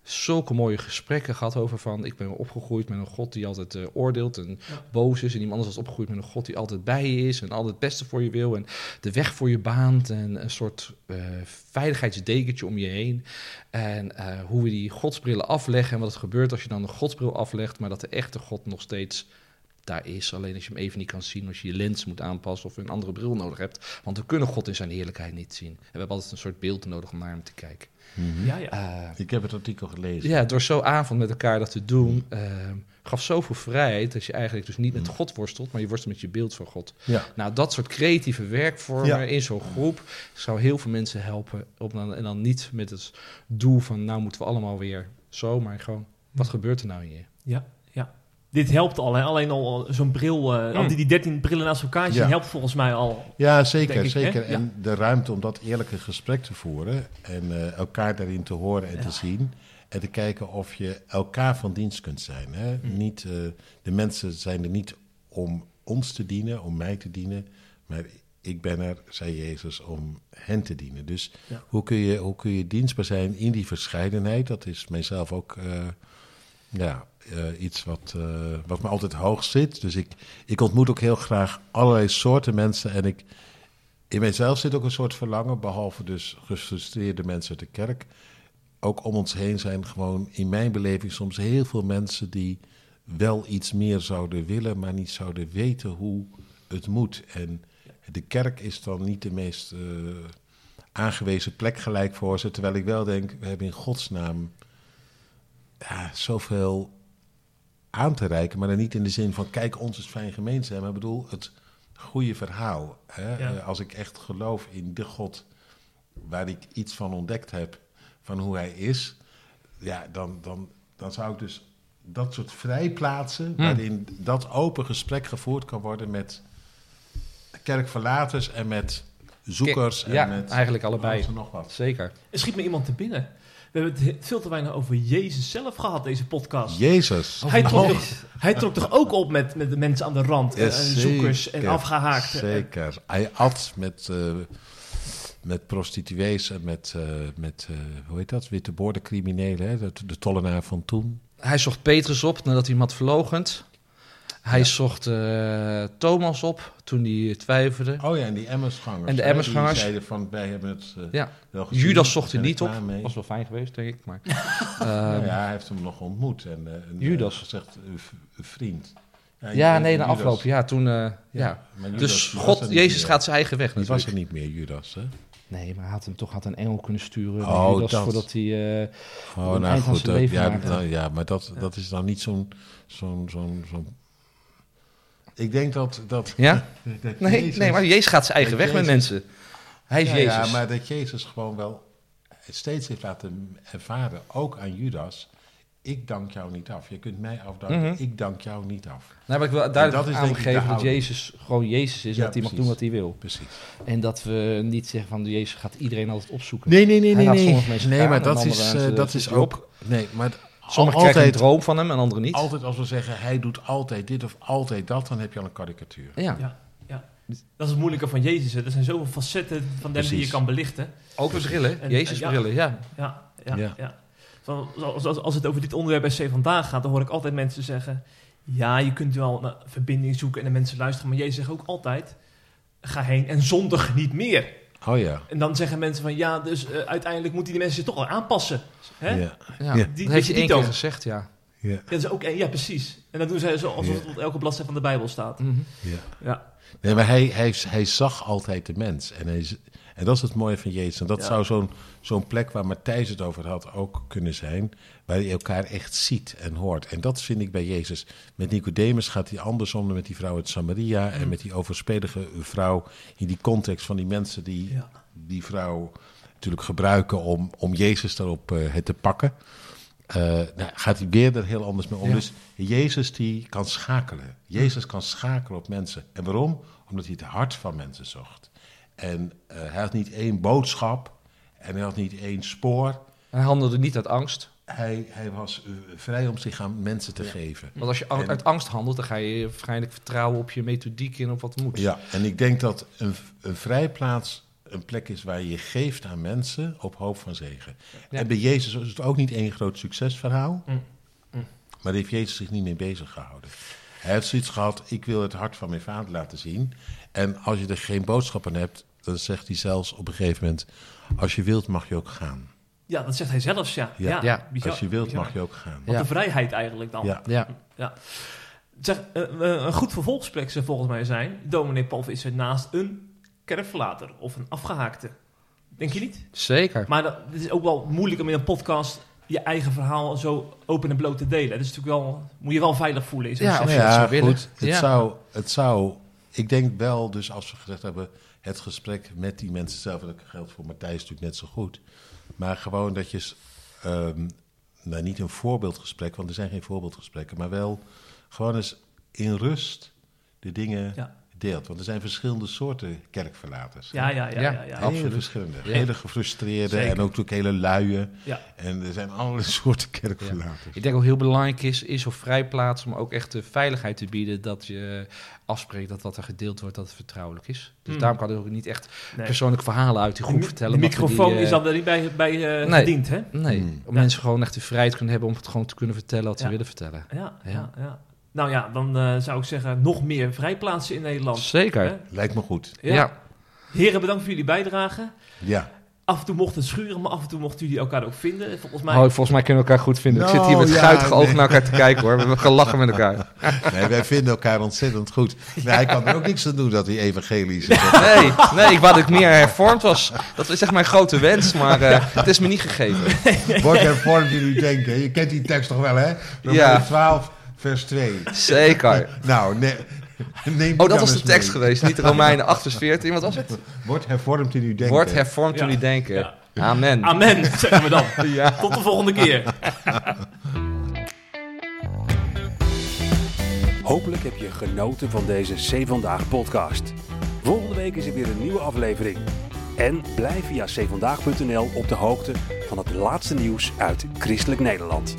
zulke mooie gesprekken gehad over van... ik ben opgegroeid met een God die altijd eh, oordeelt en boos is... en iemand anders was opgegroeid met een God die altijd bij je is... en altijd het beste voor je wil en de weg voor je baant... en een soort eh, veiligheidsdekentje om je heen. En eh, hoe we die godsbrillen afleggen en wat er gebeurt als je dan een godsbril aflegt... maar dat de echte God nog steeds daar is. Alleen als je hem even niet kan zien, als je je lens moet aanpassen... of een andere bril nodig hebt. Want we kunnen God in zijn heerlijkheid niet zien. En we hebben altijd een soort beeld nodig om naar hem te kijken. Mhm. Ja, ja. Eh, Ik heb het artikel gelezen. ja, door zo'n avond met elkaar dat te doen, ehm, gaf zoveel vrijheid dat je eigenlijk dus niet met God worstelt, maar je worstelt met je beeld van God. Ja. Nou, dat soort creatieve werkvormen Ja. in zo'n groep zou heel veel mensen helpen. Op dan, en dan niet met het doel van, nou moeten we allemaal weer zo, maar gewoon, wat gebeurt er nou in je? Ja. Dit helpt al. Hè? Alleen al zo'n bril, Mm. al die, die 13 brillen naast elkaar zien, Ja. helpt volgens mij al. Ja, zeker. Hè? zeker. Ja. En de ruimte om dat eerlijke gesprek te voeren en eh, elkaar daarin te horen en Ja. te zien. En te kijken of je elkaar van dienst kunt zijn. Hè? Mm. Niet, eh, de mensen zijn er niet om ons te dienen, om mij te dienen. Maar ik ben er, zei Jezus, om hen te dienen. Dus hoe, kun je, hoe kun je dienstbaar zijn in die verscheidenheid? Dat is mijzelf ook ja, eh, iets wat, eh, wat me altijd hoog zit. Dus ik, ik ontmoet ook heel graag allerlei soorten mensen. En ik, in mijzelf zit ook een soort verlangen, behalve dus gefrustreerde mensen uit de kerk. Ook om ons heen zijn gewoon in mijn beleving soms heel veel mensen die wel iets meer zouden willen, maar niet zouden weten hoe het moet. En de kerk is dan niet de meest eh, aangewezen plek gelijk voor ze. Terwijl ik wel denk, we hebben in godsnaam ja, zoveel aan te reiken. Maar dan niet in de zin van, kijk, ons is fijn gemeen zijn. Maar ik bedoel, het goede verhaal. Hè? Ja. Eh, Als ik echt geloof in de God waar ik iets van ontdekt heb, van hoe hij is. Ja, dan, dan, dan zou ik dus dat soort vrijplaatsen, waarin dat open gesprek gevoerd kan worden met kerkverlaters en met zoekers. Ja, en met eigenlijk allebei. nog wat. Zeker. Er schiet me iemand te binnen. We hebben het he- veel te weinig over Jezus zelf gehad, deze podcast. Jezus. Hij trok, Oh. toch, hij trok toch ook op met, met de mensen aan de rand, en, Ja, en zoekers en zeker. afgehaakten. Zeker. Hij at met, eh, met prostituees en met, eh, met eh, hoe heet dat, witte bordencriminelen, hè? De, de tollenaar van toen. Hij zocht Petrus op nadat hij hem had verlogend. Hij zocht eh, Thomas op toen hij twijfelde. Oh ja, en die Emmersgangers. En de Emmersgangers. Die zeiden van, wij hebben het eh, Ja. wel gezien. Judas zocht hij niet op. mee. Was wel fijn geweest, denk ik. Maar, Nou Ehm, ja, hij heeft hem nog ontmoet. En, eh, en, Judas. eh, gezegd, vriend. ja, nee, na afloop. Ja, toen... eh, ja. Dus God, Jezus meer. gaat zijn eigen weg Die was er niet meer, Judas. Hè? Nee, maar hij had hem toch had een engel kunnen sturen. Oh, Judas, dat. voordat hij... eh, Oh, nou goed. ja, ja, maar dat, dat is dan niet zo'n... zo'n zo'n zo'n ik denk dat... dat Ja? dat nee, Jezus- nee, maar Jezus gaat zijn eigen dat weg met mensen. Hij is ja, Jezus. Ja, maar dat Jezus gewoon wel steeds heeft laten ervaren, ook aan Judas... Ik dank jou niet af. Je kunt mij afdanken. Mhm. Ik dank jou niet af. Nou, maar ik wil dat duidelijk de aangeven dat. Jezus gewoon Jezus is. Ja, dat hij mag doen wat hij wil. Precies. En dat we niet zeggen van Jezus gaat iedereen altijd opzoeken. Nee, nee, nee, Hij nee. Nee, mensen nee maar en dat is, eh, dat is ook... Nee, maar Sommigen krijgen een altijd, droom van hem en anderen niet. altijd als we zeggen, hij doet altijd dit of altijd dat, dan heb je al een karikatuur. Ja. Ja, ja. Dat is het moeilijke van Jezus. Hè. Er zijn zoveel facetten van hem die je kan belichten. Ook de brillen. En- Jezus ja. brillen, ja. Ja, ja, als, als het over dit onderwerp bij C vandaag gaat, dan hoor ik altijd mensen zeggen... Ja, je kunt wel een verbinding zoeken en de mensen luisteren. Maar Jezus zegt ook altijd, ga heen en zondig niet meer. Oh ja. En dan zeggen mensen van ja, dus eh, uiteindelijk moeten die mensen zich toch wel aanpassen. Hè? Ja. Ja, Ja. dat Die- heeft je die één keer gezegd, ja. Ja. Ja, dat is ook, ja, precies. En dan doen zij zo alsof het op elke bladzijde van de Bijbel staat. Mhm. ja. Ja, Nee, maar hij, hij, hij zag altijd de mens. En, hij, en dat is het mooie van Jezus. En dat Ja. zou zo'n zo'n plek waar Matthijs het over had ook kunnen zijn. Waar je elkaar echt ziet en hoort. En dat vind ik bij Jezus. Met Nicodemus gaat hij andersom dan met die vrouw uit Samaria. En met die overspelige vrouw. In die context van die mensen die Ja. die vrouw natuurlijk gebruiken om, om Jezus daarop eh, het te pakken. Eh, nou, gaat hij weer er heel anders mee om. Ja. Dus Jezus die kan schakelen. Jezus kan schakelen op mensen. En waarom? Omdat hij het hart van mensen zocht. En eh, hij had niet één boodschap en hij had niet één spoor. Hij handelde niet uit angst. Hij, hij was eh, vrij om zich aan mensen te geven. Want als je En- uit angst handelt, dan ga je waarschijnlijk vertrouwen op je methodiek en op wat moet. Ja, en ik denk dat een, een vrijplaats een plek is waar je je geeft aan mensen op hoop van zegen. Ja. En bij Jezus is het ook niet één groot succesverhaal, Mm. Mm. maar daar heeft Jezus zich niet mee bezig gehouden. Hij heeft zoiets gehad, ik wil het hart van mijn vader laten zien. En als je er geen boodschap aan hebt, dan zegt hij zelfs op een gegeven moment, als je wilt mag je ook gaan. ja, dat zegt hij zelfs, ja. Ja. Ja, Ja, bizar, als je wilt bizar. mag je ook gaan. Wat Ja. de vrijheid eigenlijk dan. Ja. Ja. Ja. Zeg, eh, eh, een goed vervolgsplek zou volgens mij zijn... dominee Palf is er naast een kerkverlater of een afgehaakte. Denk je niet? Zeker. Maar dat, het is ook wel moeilijk om in een podcast je eigen verhaal zo open en bloot te delen. Dat is natuurlijk wel, moet je wel veilig voelen. zo'n Ja, ja, goed. Het, Ja. zou, het zou, ik denk wel, dus als we gezegd hebben, het gesprek met die mensen zelf, dat geldt voor Matthijs natuurlijk net zo goed. Maar gewoon dat je, ehm, nou niet een voorbeeldgesprek, want er zijn geen voorbeeldgesprekken, maar wel gewoon eens in rust de dingen Ja. Deelt. Want er zijn verschillende soorten kerkverlaters. Ja, ja, ja. Ja, ja, ja. Hele absoluut. verschillende. Hele gefrustreerde Zeker. en ook natuurlijk hele luie. Ja. En er zijn allerlei soorten kerkverlaters. Ik denk ook heel belangrijk is, is op vrijplaats om ook echt de veiligheid te bieden dat je afspreekt dat wat er gedeeld wordt, dat het vertrouwelijk is. Dus Hmm. daarom kan er ook niet echt Nee. persoonlijke verhalen uit die groep De, vertellen. de die, microfoon eh, is dan er niet bij, bij eh, Nee. gediend, hè? Nee, Hmm. om Ja. mensen gewoon echt de vrijheid kunnen hebben om het gewoon te kunnen vertellen wat ze willen vertellen. Ja, ja. Ja. Nou ja, dan eh, zou ik zeggen nog meer vrijplaatsen in Nederland. Zeker. Hè? Lijkt me goed. Ja. Ja. Heren, bedankt voor jullie bijdrage. Ja. Af en toe mocht het schuren, maar af en toe mochten jullie elkaar ook vinden. Volgens mij... Oh, volgens mij kunnen we elkaar goed vinden. ik Nou, zit hier met ja, guitige nee. ogen naar elkaar te kijken hoor. We hebben gelachen met elkaar. Nee, wij vinden elkaar ontzettend goed. Nee, hij kan er ook niks aan doen dat hij evangelisch is. Nee, nee, ik wou dat ik meer hervormd was. Dat is echt mijn grote wens, maar eh, het is me niet gegeven. Wordt hervormd in uw denken. Je kent die tekst toch wel, hè? Ja. 12, vers 2. Zeker. Nou, nee. Neem Oh, dat was de tekst mee. geweest, niet de Romeinen 8 vers 14. Wat was het? Wordt hervormd in uw denken. Wordt hervormd Ja. jullie denken. Ja. Amen. Amen, zeggen we dan. Ja. Tot de volgende keer. Hopelijk heb je genoten van deze C Vandaag podcast. Volgende week is er weer een nieuwe aflevering. En blijf via cvandaag.nl op de hoogte van het laatste nieuws uit Christelijk Nederland.